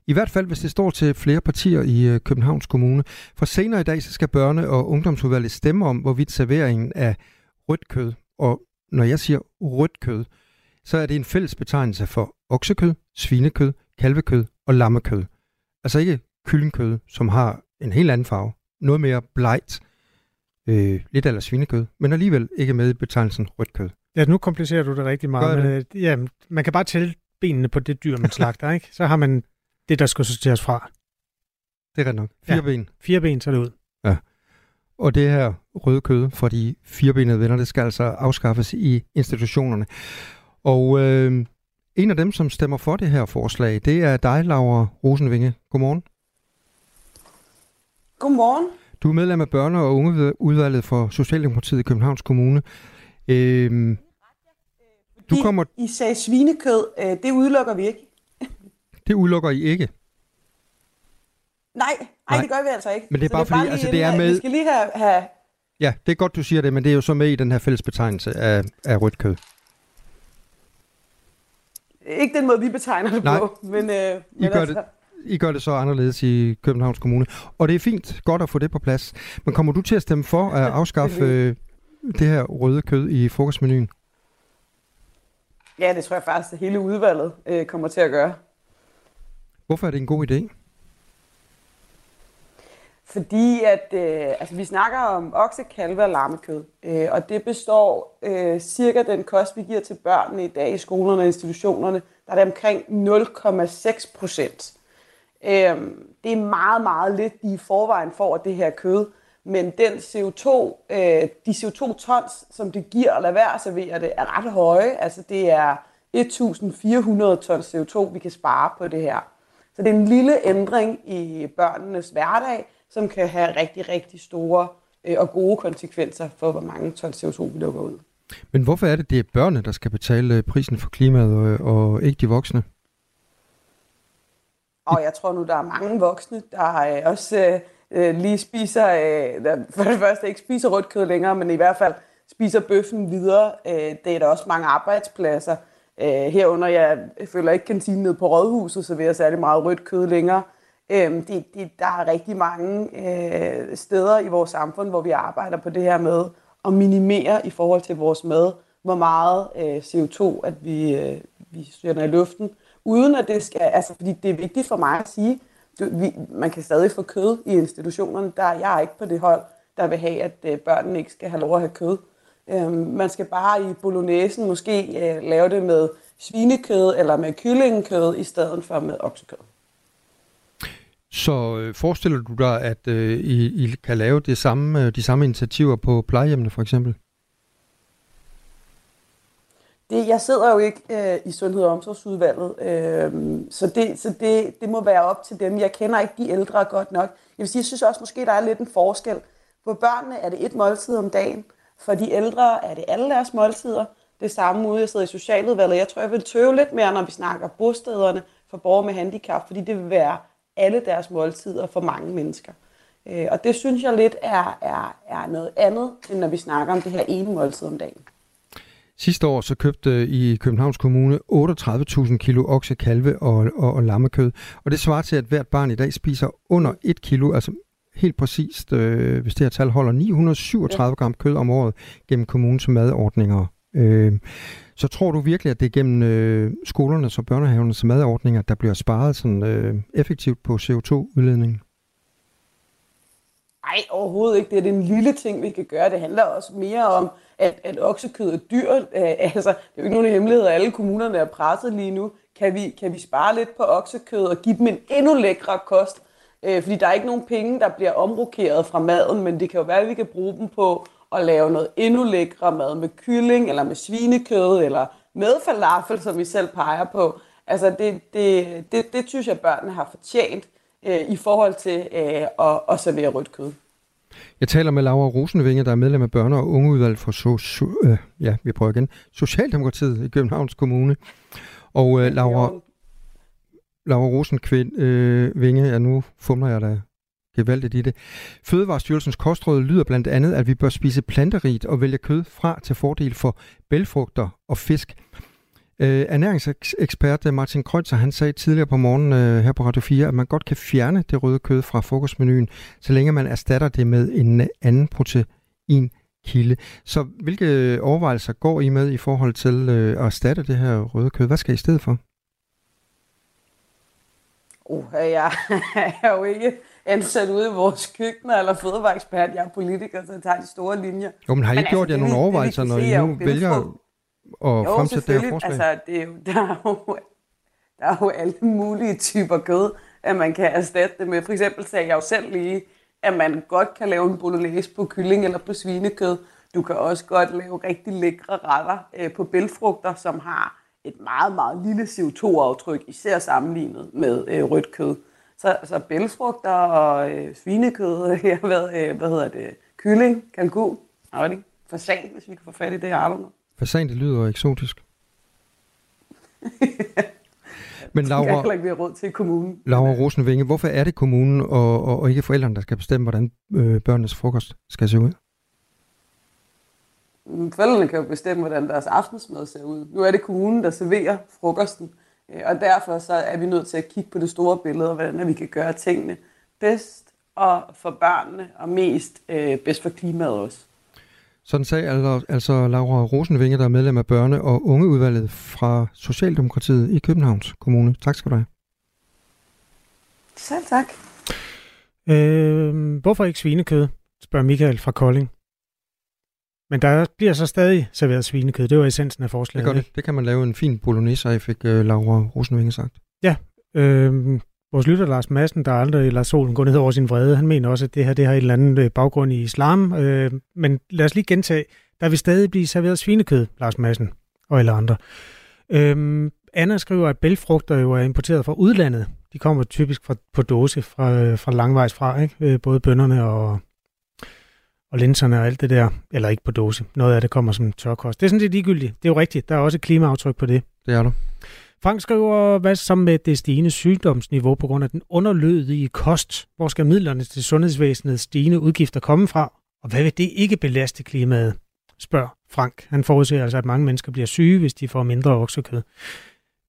I hvert fald, hvis det står til flere partier i øh, Københavns Kommune. For senere i dag så skal børne- og ungdomsudvalget stemme om, hvorvidt serveringen af rødt kød, og når jeg siger rødt kød, så er det en fælles betegnelse for oksekød, svinekød, kalvekød og lammekød. Altså ikke kyllingkød, som har en helt anden farve. Noget mere blegt, øh, lidt eller svinekød, men alligevel ikke med i betegnelsen rødt kød. Ja, nu komplicerer du det rigtig meget. Gør Men, det? øh, ja, man kan bare tælle benene på det dyr, man slagter, ikke? Så har man det, der skal sorteres fra. Det er ret nok. Fire ja. ben. Fire ben, så er det ud. Ja. Og det her røde kød for de firebenede venner, det skal altså afskaffes i institutionerne. Og øh, en af dem, som stemmer for det her forslag, det er dig, Laura Rosenvinge. Godmorgen. Godmorgen. Du er medlem af børne- og ungeudvalget for Socialdemokratiet i Københavns Kommune. Øh, du I, kommer, I sagde svinekød. Øh, det udelukker vi ikke. det udelukker I ikke. Nej, nej, Nej. det gør vi altså ikke. Men det er Så bare fordi, lige altså, inden, det er at med- Vi skal lige have, have Ja, det er godt, du siger det, men det er jo så med i den her fælles betegnelse af, af rødt kød. ikke den måde, vi betegner det Nej. på, men, øh, I men gør, altså, det, I gør det så anderledes i Københavns Kommune. Og det er fint, godt at få det på plads. Men kommer du til at stemme for at afskaffe øh, det her røde kød i frokostmenuen? ja, det tror jeg faktisk, at hele udvalget øh, kommer til at gøre. Hvorfor er det en god idé? Fordi at, øh, altså vi snakker om okse, kalve og lammekød, øh, og det består øh, cirka den kost, vi giver til børnene i dag i skolerne og institutionerne, der er det omkring 0,6 procent. Øh, det er meget, meget lidt, de i forvejen får af det her kød, men den CO2, øh, de CO2-tons, som det giver at lade være at servere det, er ret høje. Altså det er 1.400 tons CO2, vi kan spare på det her. Så det er en lille ændring i børnenes hverdag, som kan have rigtig, rigtig store øh, og gode konsekvenser for, hvor mange tons CO2 vi lukker ud. Men hvorfor er det, det er børnene, der skal betale øh, prisen for klimaet, og, og ikke de voksne? Og jeg tror nu, der er mange voksne, der øh, også øh, Øh, lige spiser, øh, for det første ikke spiser rødt kød længere, men i hvert fald spiser bøffen videre. Øh, det er der også mange arbejdspladser. Øh, herunder, jeg føler ikke kantinen nede på Rådhuset, så vil jeg særlig meget rødt kød længere. Øh, det, det, der er rigtig mange øh, steder i vores samfund, hvor vi arbejder på det her med at minimere i forhold til vores mad, hvor meget øh, CO2 at vi, øh, vi sender i luften, uden at det skal, altså fordi det er vigtigt for mig at sige, du, vi, man kan stadig få kød i institutionerne, der jeg er ikke på det hold, der vil have, at øh, børnene ikke skal have lov at have kød. Øhm, man skal bare i bolognesen måske øh, lave det med svinekød eller med kyllingekød i stedet for med oksekød. Så øh, forestiller du dig, at øh, I, I kan lave det samme, øh, de samme initiativer på plejehjemmene for eksempel? Det, jeg sidder jo ikke øh, i Sundhed- og Omsorgsudvalget, øh, så, det, så det, det må være op til dem. Jeg kender ikke de ældre godt nok. Jeg vil sige, jeg synes også måske, der er lidt en forskel. For børnene er det et måltid om dagen. For de ældre er det alle deres måltider. Det samme ude, jeg sidder i Socialudvalget. Jeg tror, jeg vil tøve lidt mere, når vi snakker bostederne for borgere med handicap, fordi det vil være alle deres måltider for mange mennesker. Øh, og det synes jeg lidt er, er, er noget andet, end når vi snakker om det her ene måltid om dagen. Sidste år så købte øh, I Københavns Kommune 38.000 kilo okse, kalve og, og, og lammekød. Og det svarer til, at hvert barn i dag spiser under 1 kilo, altså helt præcist, øh, hvis det her tal holder, 937 gram kød om året gennem kommunens madordninger. Øh, så tror du virkelig, at det er gennem øh, skolernes og børnehavernes madordninger, der bliver sparet sådan, øh, effektivt på CO2-udledningen? Nej, overhovedet ikke. Det er en lille ting, vi kan gøre. Det handler også mere om, at, at oksekød er dyrt. Øh, altså, det er jo ikke nogen hemmelighed, at alle kommunerne er presset lige nu. Kan vi, kan vi spare lidt på oksekød og give dem en endnu lækre kost? Øh, fordi der er ikke nogen penge, der bliver omrokeret fra maden, men det kan jo være, at vi kan bruge dem på at lave noget endnu lækre mad med kylling, eller med svinekød, eller med falafel, som vi selv peger på. Altså, det, det, det, det synes jeg, børnene har fortjent øh, i forhold til øh, at, at servere rødt kød. Jeg taler med Laura Rosenvinge, der er medlem af børne- og ungeudvalg for so, so, øh, ja, vi prøver igen, Socialdemokratiet i Københavns Kommune. Og øh, Laura, Laura Rosenvinge, øh, Vinge, ja, nu fumler jeg da gevaldigt i det. Fødevarestyrelsens kostråd lyder blandt andet, at vi bør spise planterigt og vælge kød fra til fordel for bælfrugter og fisk. Øh, ernæringsekspert Martin Kreutzer, han sagde tidligere på morgenen øh, her på Radio 4, at man godt kan fjerne det røde kød fra frokostmenuen, så længe man erstatter det med en anden proteinkilde. Så hvilke overvejelser går I med i forhold til øh, at erstatte det her røde kød? Hvad skal I i stedet for? Uh, jeg er jo ikke ansat ude i vores køkkener eller fødevareekspert. Jeg er politiker, så jeg tager de store linjer. Jo, men har I men gjort altså, jer nogle overvejelser, når I nu vælger. At jo, fremsætte det her forslag? Altså, det er jo, der, er jo, der er jo alle mulige typer kød, at man kan erstatte det med. For eksempel sagde jeg jo selv lige, at man godt kan lave en bolognese på kylling eller på svinekød. Du kan også godt lave rigtig lækre retter øh, på bælfrugter, som har et meget, meget lille CO2-aftryk, især sammenlignet med øh, rødt kød. Så, så bælfrugter og øh, svinekød, jeg ved, øh, hvad hedder det, kylling, kalkun, jeg ikke, fasan, hvis vi kan få fat i det, don't know. Fasan, det lyder eksotisk. Men Det kan heller Laura, ikke være råd til kommunen. Laura Rosenvinge, hvorfor er det kommunen og, og, og ikke forældrene, der skal bestemme, hvordan øh, børnenes frokost skal se ud? Mm, Forældrene kan jo bestemme, hvordan deres aftensmad ser ud. Nu er det kommunen, der serverer frokosten, øh, og derfor så er vi nødt til at kigge på det store billede, og hvordan vi kan gøre tingene bedst og for børnene, og mest øh, bedst for klimaet også. Sådan sagde altså, altså Laura Rosenvinge, der er medlem af børne- og ungeudvalget fra Socialdemokratiet i Københavns Kommune. Tak skal du have. Selv tak. Øh, hvorfor ikke svinekød, spørger Michael fra Kolding. Men der bliver så stadig serveret svinekød. Det var essensen af Det, forslaget. gør det. ikke? det kan man lave en fin bolognese af, fik øh, Laura Rosenvinge sagt. Ja. Øh, vores lytter Lars Madsen, der aldrig lader solen gå ned over sin vrede, han mener også, at det her det har et eller andet øh, baggrund i islam. Øh, men lad os lige gentage, der vil stadig blive serveret svinekød, Lars Madsen og alle andre. Øh, Anna skriver, at bælfrugter jo er importeret fra udlandet. De kommer typisk fra, på dåse fra, øh, fra langvejs fra, ikke? Øh, både bønderne og, og linserne og alt det der. Eller ikke på dåse. Noget af det kommer som tørkost. Det er sådan set ligegyldigt. Det er jo rigtigt. Der er også et klimaaftryk på det. Det er der. Frank skriver, hvad som med det stigende sygdomsniveau på grund af den underlødige kost? Hvor skal midlerne til sundhedsvæsenets stigende udgifter komme fra? Og hvad vil det ikke belaste klimaet? Spørger Frank. Han forudser altså, at mange mennesker bliver syge, hvis de får mindre oksekød.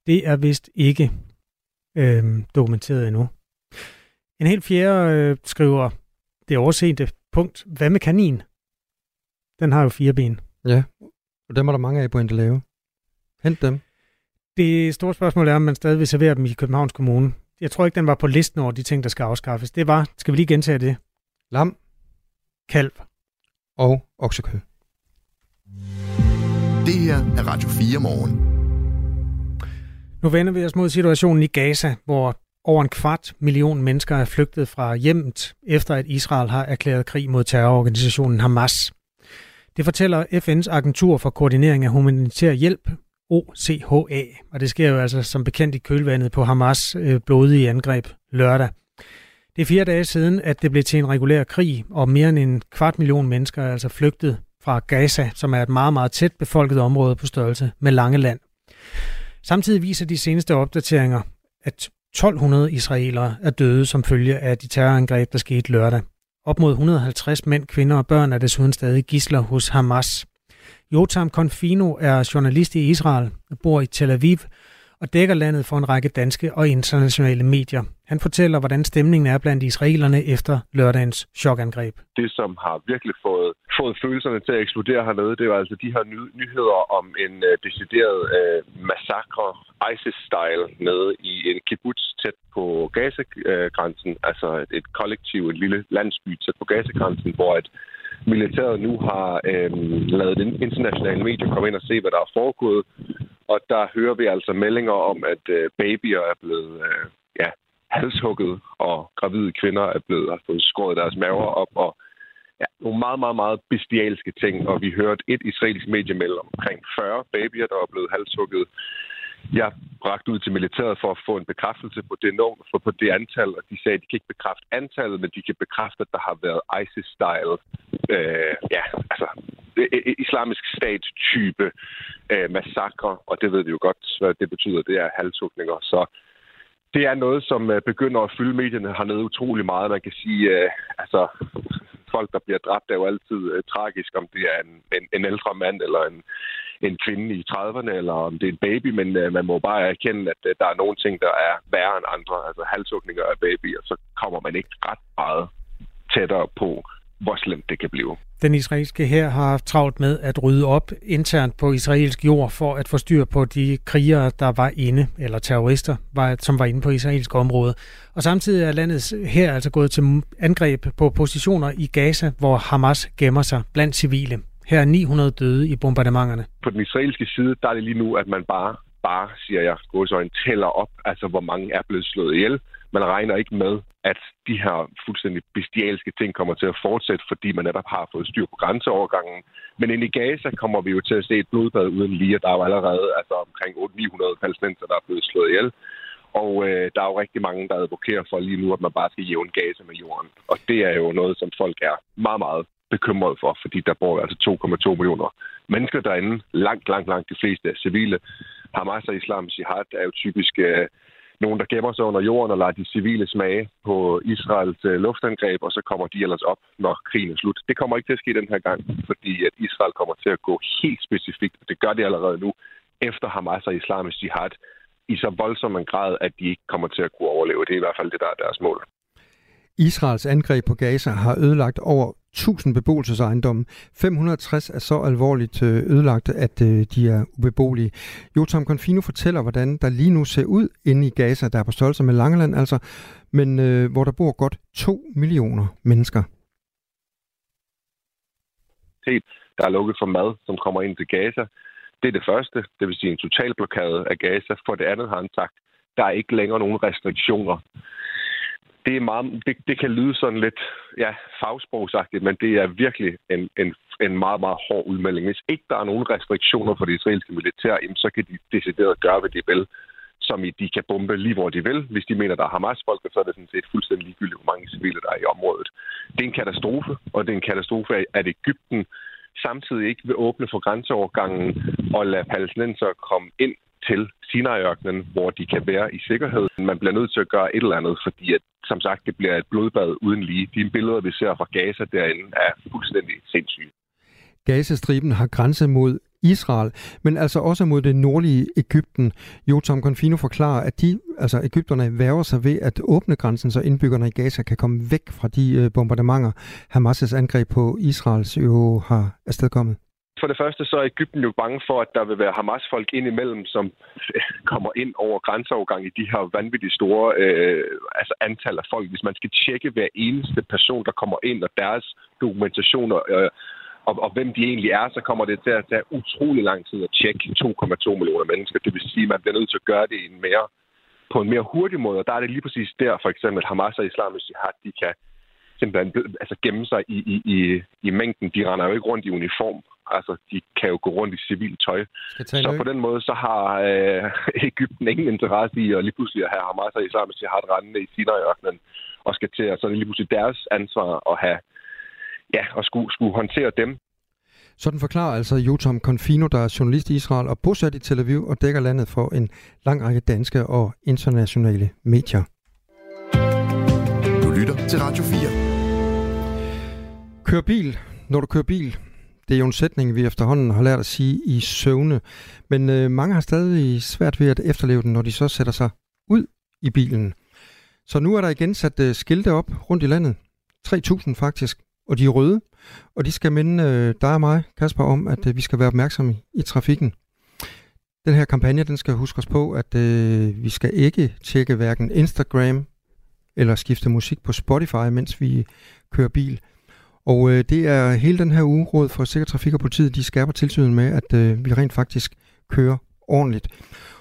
Det er vist ikke øh, dokumenteret endnu. En helt fjerde øh, skriver, det oversete punkt, hvad med kanin? Den har jo fire ben. Ja, og dem er der mange af på Endelave. Hent dem. Det store spørgsmål er, om man stadig vil servere dem i Københavns Kommune. Jeg tror ikke, den var på listen over de ting, der skal afskaffes. Det var, skal vi lige gentage det? Lam. Kalv. Og oksekød. Det her er Radio 4 morgen. Nu vender vi os mod situationen i Gaza, hvor over en kvart million mennesker er flygtet fra hjemmet, efter at Israel har erklæret krig mod terrororganisationen Hamas. Det fortæller FN's agentur for koordinering af humanitær hjælp, OCHA, og det sker jo altså som bekendt i kølvandet på Hamas øh, blodige angreb lørdag. Det er fire dage siden, at det blev til en regulær krig, og mere end en kvart million mennesker er altså flygtet fra Gaza, som er et meget, meget tæt befolket område på størrelse med Langeland. Samtidig viser de seneste opdateringer, at 1200 israelere er døde som følge af de terrorangreb, der skete lørdag. Op mod 150 mænd, kvinder og børn er desuden stadig gisler hos Hamas. Jotam Konfino er journalist i Israel, bor i Tel Aviv og dækker landet for en række danske og internationale medier. Han fortæller, hvordan stemningen er blandt israelerne efter lørdagens chokangreb. det, som har virkelig fået, fået følelserne til at eksplodere hernede, det var altså de her ny- nyheder om en uh, decideret uh, massakre, ISIS-style, nede i en kibbutz tæt på Gaza-grænsen, øh, altså et, et kollektiv, en lille landsby tæt på Gaza-grænsen, hvor et militæret nu har øh, lavet den internationale medier komme ind og se, hvad der er foregået. Og der hører vi altså meldinger om, at øh, babyer er blevet øh, ja, halshugget, og gravide kvinder er blevet har fået skåret deres maver op, og ja, nogle meget, meget, meget bestialske ting. Og vi hørte et israelsk medie melde omkring 40 babyer, der var blevet halshugget. Jeg bragte ud til militæret for at få en bekræftelse på det nummer, for på det antal, og de sagde, at de kan ikke bekræfte antallet, men de kan bekræfte, at der har været ISIS-style, øh, ja, altså islamisk stat-type øh, massakre, og det ved vi jo godt, hvad det betyder, det er halshugninger. Så det er noget, som øh, begynder at fylde medierne hernede utrolig meget. Man kan sige, øh, altså folk, der bliver dræbt, er jo altid øh, tragisk, om det er en, en, en ældre mand eller en, en kvinde i 30'erne, eller om det er en baby, men øh, man må bare erkende, at øh, der er nogle ting, der er værre end andre, altså halshugninger af babyer, så kommer man ikke ret meget tættere på, hvor slemt det kan blive. Den israelske her har haft travlt med at rydde op internt på israelsk jord for at få styr på de krigere, der var inde, eller terrorister, var, som var inde på israelsk område. Og samtidig er landets her altså gået til angreb på positioner i Gaza, hvor Hamas gemmer sig blandt civile. Her er 900 døde i bombardementerne. På den israelske side, der er det lige nu, at man bare, bare siger jeg, gåsøjne, tæller op, altså hvor mange er blevet slået ihjel. Man regner ikke med, at de her fuldstændig bestialske ting kommer til at fortsætte, fordi man netop har fået styr på grænseovergangen. Men ind i Gaza kommer vi jo til at se et blodbad uden lige, og der er jo allerede altså, omkring 800-900 palæstinenser, der er blevet slået ihjel. Og øh, der er jo rigtig mange, der advokerer for lige nu, at man bare skal jævne Gaza med jorden. Og det er jo noget, som folk er meget, meget bekymret for, fordi der bor altså 2,2 millioner mennesker derinde. Langt, langt, langt de fleste er civile. Hamas og Islam Jihad er jo typisk øh, nogen, der gemmer sig under jorden og lader de civile smage på Israels øh, luftangreb, og så kommer de ellers op, når krigen er slut. Det kommer ikke til at ske den her gang, fordi at Israel kommer til at gå helt specifikt, og det gør det allerede nu, efter Hamas og Islamisk Jihad i så voldsom en grad, at de ikke kommer til at kunne overleve. Det er i hvert fald det, der er deres mål. Israels angreb på Gaza har ødelagt over 1000 beboelsesejendomme. 560 er så alvorligt øh, ødelagt, at øh, de er ubeboelige. Jotam Confino fortæller, hvordan der lige nu ser ud inde i Gaza, der er på størrelse med Langeland altså, men øh, hvor der bor godt 2 millioner mennesker. Der er lukket for mad, som kommer ind til Gaza. Det er det første, det vil sige en total blokade af Gaza. For det andet har han sagt, der er ikke længere nogen restriktioner. Det, er meget, det, det kan lyde sådan lidt ja, fagsprogsagtigt, men det er virkelig en, en, en meget, meget hård udmelding. Hvis ikke der er nogen restriktioner for det israelske militær, så kan de decideret gøre, hvad de vil som i, de kan bombe lige hvor de vil. Hvis de mener, der er Hamas-folk, så er det sådan set fuldstændig ligegyldigt, hvor mange civile der er i området. Det er en katastrofe, og det er en katastrofe, at Ægypten samtidig ikke vil åbne for grænseovergangen og lade palæstinenser komme ind til Sinai-ørkenen, hvor de kan være i sikkerhed. Man bliver nødt til at gøre et eller andet, fordi at, som sagt, det bliver et blodbad uden lige. De billeder, vi ser fra Gaza derinde, er fuldstændig sindssyge. Gazastriben har grænse mod Israel, men altså også mod det nordlige Ægypten. Jotam Confino forklarer, at de, altså Ægypterne værger sig ved at åbne grænsen, så indbyggerne i Gaza kan komme væk fra de øh, bombardementer, Hamas' angreb på Israels jo har afstedkommet. For det første så er Ægypten jo bange for, at der vil være Hamas-folk indimellem, som kommer ind over grænseovergang i de her vanvittigt store øh, altså antal af folk. Hvis man skal tjekke hver eneste person, der kommer ind, og deres dokumentationer, øh, og, og hvem de egentlig er, så kommer det til at tage utrolig lang tid at tjekke 2,2 millioner mennesker. Det vil sige, at man bliver nødt til at gøre det en mere, på en mere hurtig måde. Og der er det lige præcis der, for eksempel Hamas og Islamisk Jihad, de kan simpelthen altså gemme sig i, i, i, i mængden. De render jo ikke rundt i uniform. Altså, de kan jo gå rundt i civilt tøj. Så på den måde, så har øh, Ægypten ingen interesse i at lige pludselig have Hamas og Islamisk Jihad rendende i Sinai-ørkenen og skal til, så er det lige pludselig deres ansvar at have ja, og skulle, skulle håndtere dem. Sådan forklarer altså Jotam Confino, der er journalist i Israel og bosat i Tel Aviv og dækker landet for en lang række danske og internationale medier. Du lytter til Radio 4. Kør bil, når du kører bil. Det er jo en sætning, vi efterhånden har lært at sige i søvne. Men øh, mange har stadig svært ved at efterleve den, når de så sætter sig ud i bilen. Så nu er der igen sat øh, skilte op rundt i landet. 3.000 faktisk og de er røde, og de skal minde øh, dig og mig, Kasper, om, at øh, vi skal være opmærksomme i, i trafikken. Den her kampagne, den skal huske os på, at øh, vi skal ikke tjekke hverken Instagram eller skifte musik på Spotify, mens vi kører bil. Og øh, det er hele den her uge, Råd for Sikker Trafik og Politiet, de skærper tilsynet med, at øh, vi rent faktisk kører ordentligt.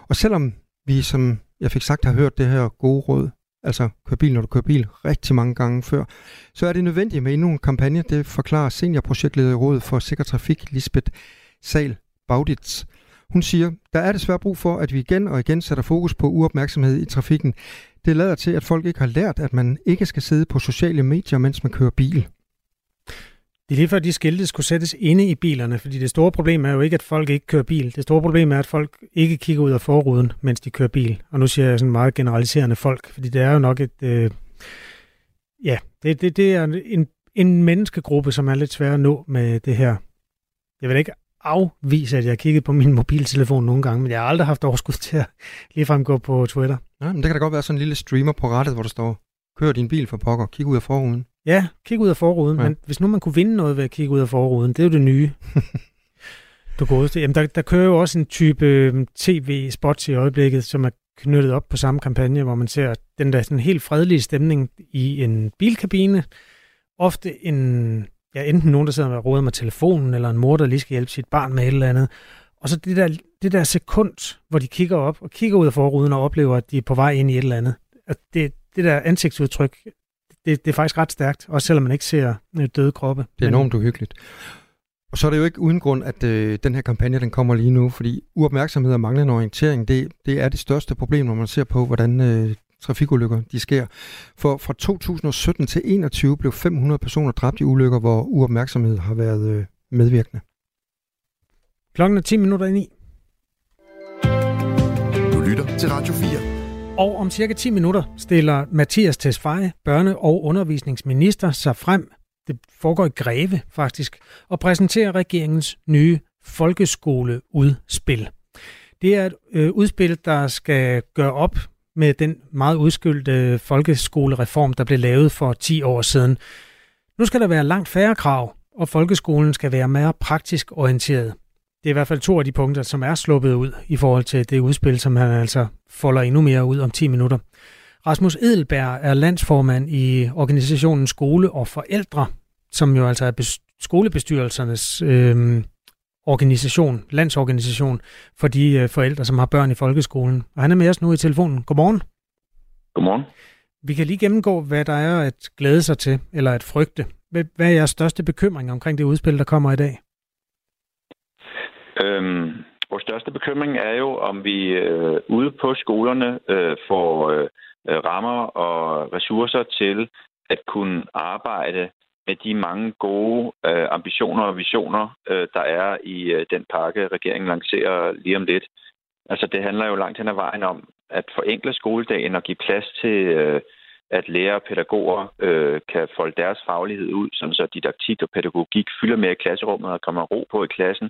Og selvom vi, som jeg fik sagt, har hørt det her gode råd altså kør bil, når du kører bil, rigtig mange gange før, så er det nødvendigt med endnu en kampagne. Det forklarer seniorprojektleder i Rådet for Sikker Trafik, Lisbeth Sal Bauditz. Hun siger, der er desværre brug for, at vi igen og igen sætter fokus på uopmærksomhed i trafikken. Det lader til, at folk ikke har lært, at man ikke skal sidde på sociale medier, mens man kører bil. Det er lige før, de skilte skulle sættes inde i bilerne, fordi det store problem er jo ikke, at folk ikke kører bil. Det store problem er, at folk ikke kigger ud af forruden, mens de kører bil. Og nu siger jeg sådan meget generaliserende folk, fordi det er jo nok et... Øh, ja, det, det, det er en, en menneskegruppe, som er lidt svær at nå med det her. Jeg vil ikke afvise, at jeg har kigget på min mobiltelefon nogle gange, men jeg har aldrig haft overskud til at ligefrem gå på Twitter. Ja, men det kan da godt være sådan en lille streamer på rettet, hvor der står, kør din bil for pokker, kig ud af forruden. Ja, kig ud af forruden. Ja. Men hvis nu man kunne vinde noget ved at kigge ud af forruden, det er jo det nye. du godeste. Jamen, der, der kører jo også en type øhm, tv-spots i øjeblikket, som er knyttet op på samme kampagne, hvor man ser den der sådan helt fredelige stemning i en bilkabine. Ofte en ja, enten nogen, der sidder og råder med telefonen, eller en mor, der lige skal hjælpe sit barn med et eller andet. Og så det der, det der sekund, hvor de kigger op og kigger ud af forruden og oplever, at de er på vej ind i et eller andet. At det, det der ansigtsudtryk, det, det er faktisk ret stærkt, også selvom man ikke ser øh, døde kroppe. Det er enormt uhyggeligt. Og så er det jo ikke uden grund, at øh, den her kampagne den kommer lige nu, fordi uopmærksomhed og manglende orientering, det, det er det største problem, når man ser på, hvordan øh, trafikulykker de sker. For fra 2017 til 2021 blev 500 personer dræbt i ulykker, hvor uopmærksomhed har været øh, medvirkende. Klokken er 10 minutter ind i. Du lytter til Radio 4. Og om cirka 10 minutter stiller Mathias Tesfaye, børne- og undervisningsminister, sig frem. Det foregår i Greve faktisk, og præsenterer regeringens nye folkeskoleudspil. Det er et øh, udspil, der skal gøre op med den meget udskyldte folkeskolereform, der blev lavet for 10 år siden. Nu skal der være langt færre krav, og folkeskolen skal være mere praktisk orienteret. Det er i hvert fald to af de punkter, som er sluppet ud i forhold til det udspil, som han altså folder endnu mere ud om 10 minutter. Rasmus Edelberg er landsformand i organisationen Skole og Forældre, som jo altså er skolebestyrelsernes øh, organisation, landsorganisation for de øh, forældre, som har børn i folkeskolen. Og han er med os nu i telefonen. Godmorgen. Godmorgen. Vi kan lige gennemgå, hvad der er at glæde sig til, eller at frygte. Hvad er jeres største bekymring omkring det udspil, der kommer i dag? Øhm, vores største bekymring er jo, om vi øh, ude på skolerne øh, får øh, rammer og ressourcer til at kunne arbejde med de mange gode øh, ambitioner og visioner, øh, der er i øh, den pakke, regeringen lancerer lige om lidt. Altså det handler jo langt hen ad vejen om at forenkle skoledagen og give plads til, øh, at lærere og pædagoger øh, kan folde deres faglighed ud, sådan så didaktik og pædagogik fylder mere i klasserummet og kommer ro på i klassen.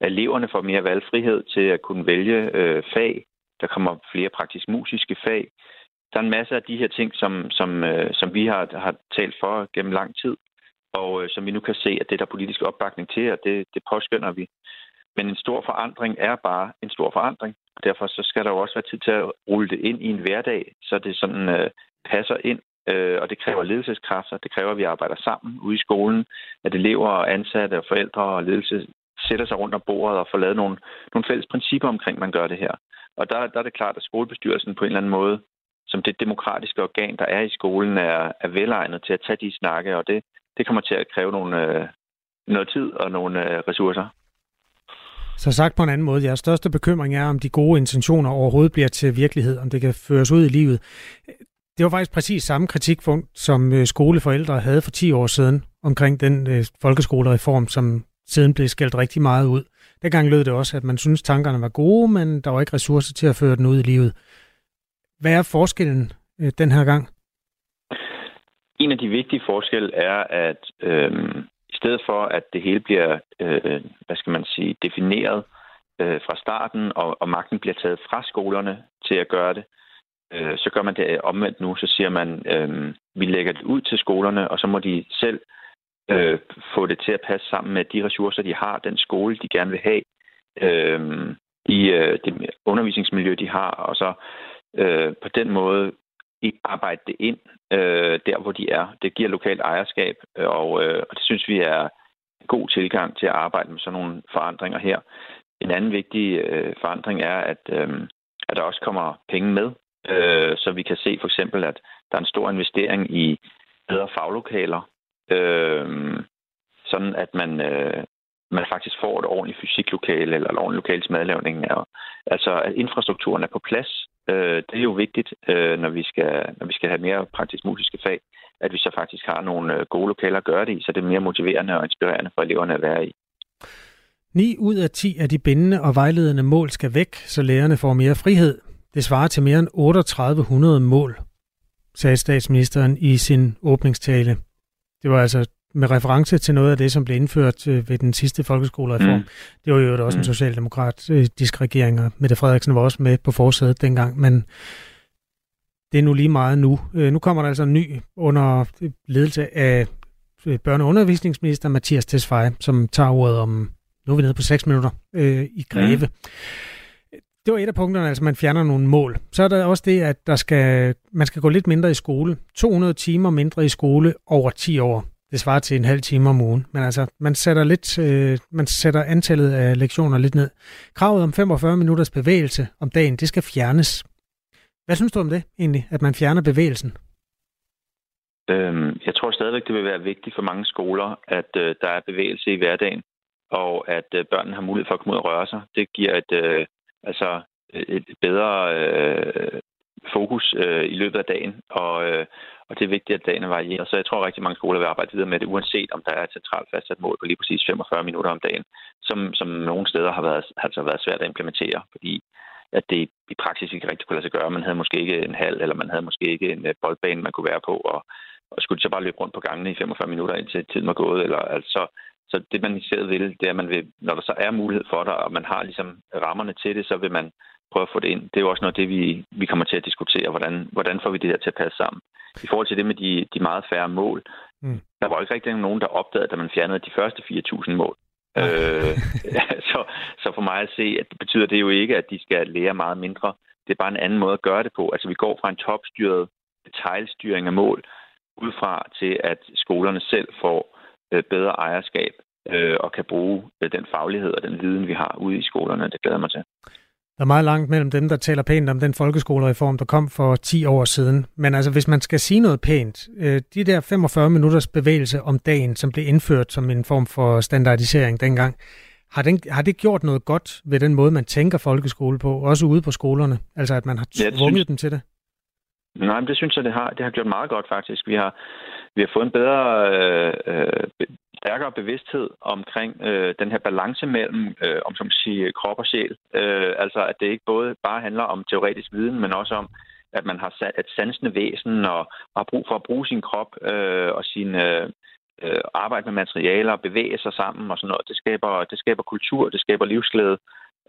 At eleverne får mere valgfrihed til at kunne vælge øh, fag. Der kommer flere praktisk-musiske fag. Der er en masse af de her ting, som, som, øh, som vi har, har talt for gennem lang tid og øh, som vi nu kan se, at det der politisk opbakning til, og det, det påskynder vi. Men en stor forandring er bare en stor forandring, og derfor så skal der jo også være tid til at rulle det ind i en hverdag, så det sådan øh, passer ind, øh, og det kræver ledelseskræfter, det kræver, at vi arbejder sammen ude i skolen, at elever og ansatte og forældre og ledelse sætter sig rundt om bordet og får lavet nogle, nogle fælles principper omkring, man gør det her. Og der, der er det klart, at skolebestyrelsen på en eller anden måde, som det demokratiske organ, der er i skolen, er, er velegnet til at tage de snakke, og det, det kommer til at kræve nogle, øh, noget tid og nogle øh, ressourcer. Så sagt på en anden måde, jeres største bekymring er, om de gode intentioner overhovedet bliver til virkelighed, om det kan føres ud i livet. Det var faktisk præcis samme kritikpunkt, som øh, skoleforældre havde for 10 år siden omkring den øh, folkeskolereform, som siden blev skældt rigtig meget ud. Dengang lød det også, at man synes tankerne var gode, men der var ikke ressourcer til at føre den ud i livet. Hvad er forskellen øh, den her gang? En af de vigtige forskelle er, at øh, i stedet for, at det hele bliver, øh, hvad skal man sige, defineret øh, fra starten, og, og magten bliver taget fra skolerne til at gøre det, øh, så gør man det omvendt nu. Så siger man, øh, vi lægger det ud til skolerne, og så må de selv øh, få det til at passe sammen med de ressourcer, de har, den skole, de gerne vil have, øh, i øh, det undervisningsmiljø, de har, og så øh, på den måde arbejde det ind øh, der, hvor de er. Det giver lokalt ejerskab, øh, og, øh, og det synes vi er en god tilgang til at arbejde med sådan nogle forandringer her. En anden vigtig øh, forandring er, at, øh, at der også kommer penge med, øh, så vi kan se for eksempel, at der er en stor investering i bedre faglokaler, øh, sådan at man, øh, man faktisk får et ordentligt fysiklokale eller et ordentligt lokalt madlavning. Altså, at infrastrukturen er på plads, Øh, det er jo vigtigt, øh, når, vi skal, når vi skal have mere praktisk musiske fag, at vi så faktisk har nogle øh, gode lokaler at gøre det i, så det er mere motiverende og inspirerende for eleverne at være i. 9 ud af 10 af de bindende og vejledende mål skal væk, så lærerne får mere frihed. Det svarer til mere end 3800 mål, sagde statsministeren i sin åbningstale. Det var altså med reference til noget af det, som blev indført øh, ved den sidste folkeskolereform. Mm. Det var jo også mm. en socialdemokratisk regering, og Mette Frederiksen var også med på forsædet dengang, men det er nu lige meget nu. Øh, nu kommer der altså en ny under ledelse af øh, børne- og undervisningsminister Mathias Tesfaye, som tager ordet om, nu er vi nede på 6 minutter, øh, i Greve. Mm. Det var et af punkterne, altså man fjerner nogle mål. Så er der også det, at der skal, man skal gå lidt mindre i skole. 200 timer mindre i skole over 10 år. det svarer til en halv time om ugen. Men altså, man sætter, lidt, øh, man sætter antallet af lektioner lidt ned. Kravet om 45 minutters bevægelse om dagen, det skal fjernes. Hvad synes du om det egentlig, at man fjerner bevægelsen? Øhm, jeg tror stadigvæk, det vil være vigtigt for mange skoler, at øh, der er bevægelse i hverdagen, og at øh, børnene har mulighed for at komme ud og røre sig. Det giver et, øh, altså øh, et bedre øh, fokus øh, i løbet af dagen, og, øh, og det er vigtigt, at dagen er varieret. Så jeg tror, at rigtig mange skoler vil arbejde videre med det, uanset om der er et centralt fastsat mål på lige præcis 45 minutter om dagen, som, som nogle steder har været, altså været svært at implementere, fordi at det i praksis ikke rigtig kunne lade sig gøre. Man havde måske ikke en halv, eller man havde måske ikke en øh, boldbane, man kunne være på, og, og skulle så bare løbe rundt på gangene i 45 minutter, indtil tiden var gået. Eller, altså, så det, man især vil, det er, at man vil, når der så er mulighed for det, og man har ligesom rammerne til det, så vil man prøve at få det ind. Det er jo også noget det, vi, vi kommer til at diskutere. Hvordan, hvordan får vi det her til at passe sammen? I forhold til det med de, de meget færre mål, mm. der var ikke rigtig nogen, der opdagede, da man fjernede de første 4.000 mål. øh, så, så for mig at se, at det betyder det jo ikke, at de skal lære meget mindre. Det er bare en anden måde at gøre det på. Altså vi går fra en topstyret detaljstyring af mål ud fra til, at skolerne selv får bedre ejerskab øh, og kan bruge øh, den faglighed og den viden, vi har ude i skolerne. Det glæder mig til. Der er meget langt mellem dem, der taler pænt om den folkeskolereform, der kom for 10 år siden. Men altså, hvis man skal sige noget pænt, øh, de der 45 minutters bevægelse om dagen, som blev indført som en form for standardisering dengang, har, den, har det gjort noget godt ved den måde, man tænker folkeskole på, også ude på skolerne? Altså, at man har tvunget ja, dem til det? Nej, men det synes jeg, det har. Det har gjort meget godt, faktisk. Vi har, vi har fået en bedre øh, øh, stærkere bevidsthed omkring øh, den her balance mellem, øh, om som sige, krop og sjæl. Øh, altså, at det ikke både bare handler om teoretisk viden, men også om, at man har sat et sansende væsen og, og har brug for at bruge sin krop øh, og sin øh, øh, arbejde med materialer og bevæge sig sammen og sådan noget. Det skaber, det skaber kultur, det skaber livsglæde.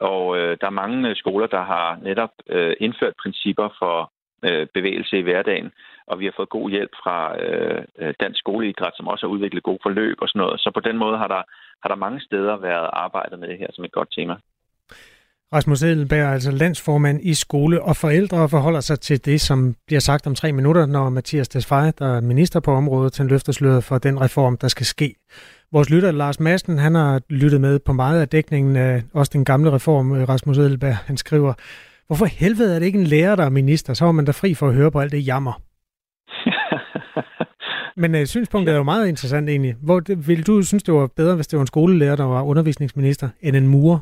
Og øh, der er mange skoler, der har netop øh, indført principper for øh, bevægelse i hverdagen, og vi har fået god hjælp fra øh, Dansk Skoleidræt, som også har udviklet gode forløb og sådan noget. Så på den måde har der, har der mange steder været arbejdet med det her som et godt tema. Rasmus Edelberg, altså landsformand i skole og forældre, forholder sig til det, som bliver sagt om tre minutter, når Mathias Desfaye, der er minister på området, til løfter sløret for den reform, der skal ske. Vores lytter, Lars Madsen, han har lyttet med på meget af dækningen af også den gamle reform, Rasmus Edelberg. Han skriver, hvorfor helvede er det ikke en lærer, der er minister? Så var man da fri for at høre på alt det jammer. Men øh, synspunktet er jo meget interessant egentlig. Hvor det, vil du synes, det var bedre, hvis det var en skolelærer, der var undervisningsminister, end en murer?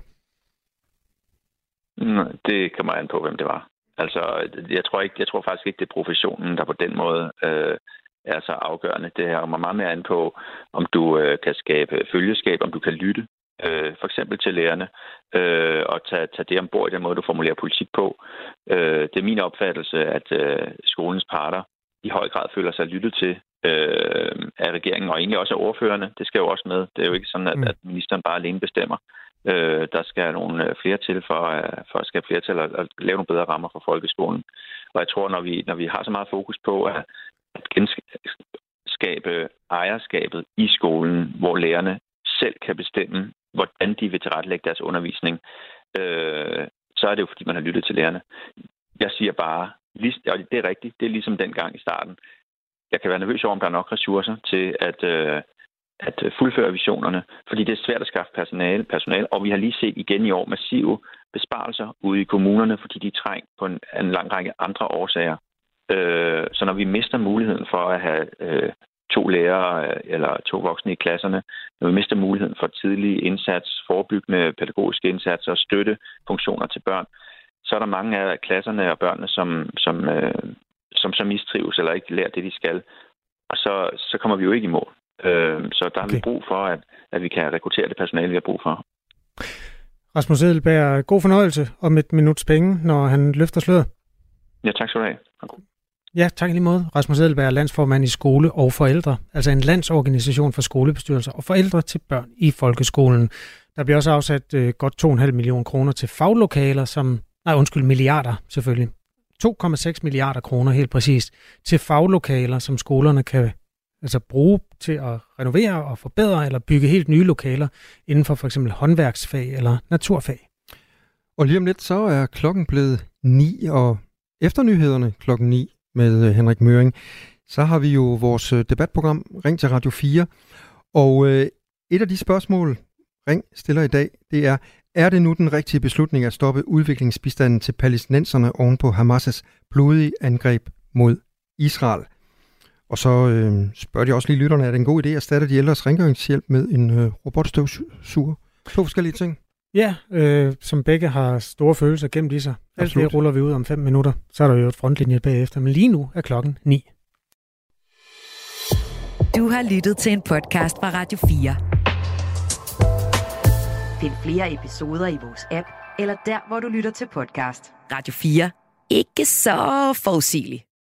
Det kommer an på, hvem det var. Altså, jeg tror, ikke, jeg tror faktisk ikke, det er professionen, der på den måde øh, er så afgørende. Det her kommer meget mere an på, om du øh, kan skabe følgeskab, om du kan lytte, øh, for eksempel til lærerne, øh, og tage, tage det ombord i den måde, du formulerer politik på. Øh, det er min opfattelse, at øh, skolens parter i høj grad føler sig lyttet til øh, af regeringen, og egentlig også af ordførerne. Det skal jo også med. Det er jo ikke sådan, at, mm. at ministeren bare alene bestemmer. Øh, der skal nogle øh, flere til for, øh, for at skabe flertal og, og lave nogle bedre rammer for folkeskolen. Og jeg tror, når vi, når vi har så meget fokus på at, at genskabe ejerskabet i skolen, hvor lærerne selv kan bestemme, hvordan de vil tilrettelægge deres undervisning, øh, så er det jo, fordi man har lyttet til lærerne. Jeg siger bare, og det er rigtigt, det er ligesom dengang i starten. Jeg kan være nervøs over, om der er nok ressourcer til at, øh, at fuldføre visionerne, fordi det er svært at skaffe personale, personale, og vi har lige set igen i år massive besparelser ude i kommunerne, fordi de er trængt på en, en lang række andre årsager. Øh, så når vi mister muligheden for at have øh, to lærere øh, eller to voksne i klasserne, når vi mister muligheden for tidlig indsats, forebyggende pædagogiske indsatser og støtte funktioner til børn, så er der mange af klasserne og børnene, som, som, øh, som så mistrives eller ikke lærer det, de skal. Og så, så kommer vi jo ikke i mål. Øh, så der okay. har vi brug for, at, at vi kan rekruttere det personale, vi har brug for. Rasmus Edelberg, god fornøjelse om et minuts penge, når han løfter sløret. Ja, tak skal du have. Ja, tak lige måde. Rasmus Edelberg er landsformand i skole og forældre, altså en landsorganisation for skolebestyrelser og forældre til børn i folkeskolen. Der bliver også afsat øh, godt 2,5 millioner kroner til faglokaler, som nej undskyld, milliarder selvfølgelig. 2,6 milliarder kroner helt præcist til faglokaler, som skolerne kan altså bruge til at renovere og forbedre eller bygge helt nye lokaler inden for for eksempel håndværksfag eller naturfag. Og lige om lidt, så er klokken blevet 9, og efter nyhederne klokken 9 med øh, Henrik Møring, så har vi jo vores øh, debatprogram Ring til Radio 4. Og øh, et af de spørgsmål, Ring stiller i dag, det er, er det nu den rigtige beslutning at stoppe udviklingsbistanden til palæstinenserne oven på Hamas' blodige angreb mod Israel? Og så øh, spørger de også lige lytterne, er det en god idé at erstatte de ældres rengøringshjælp med en øh, robotstøvsuger? To forskellige ting. Ja, øh, som begge har store følelser gemt i sig. Alt det ruller vi ud om fem minutter. Så er der jo et frontlinje bagefter. Men lige nu er klokken 9. Du har lyttet til en podcast fra Radio 4. Find flere episoder i vores app, eller der, hvor du lytter til podcast. Radio 4. Ikke så forudsigeligt.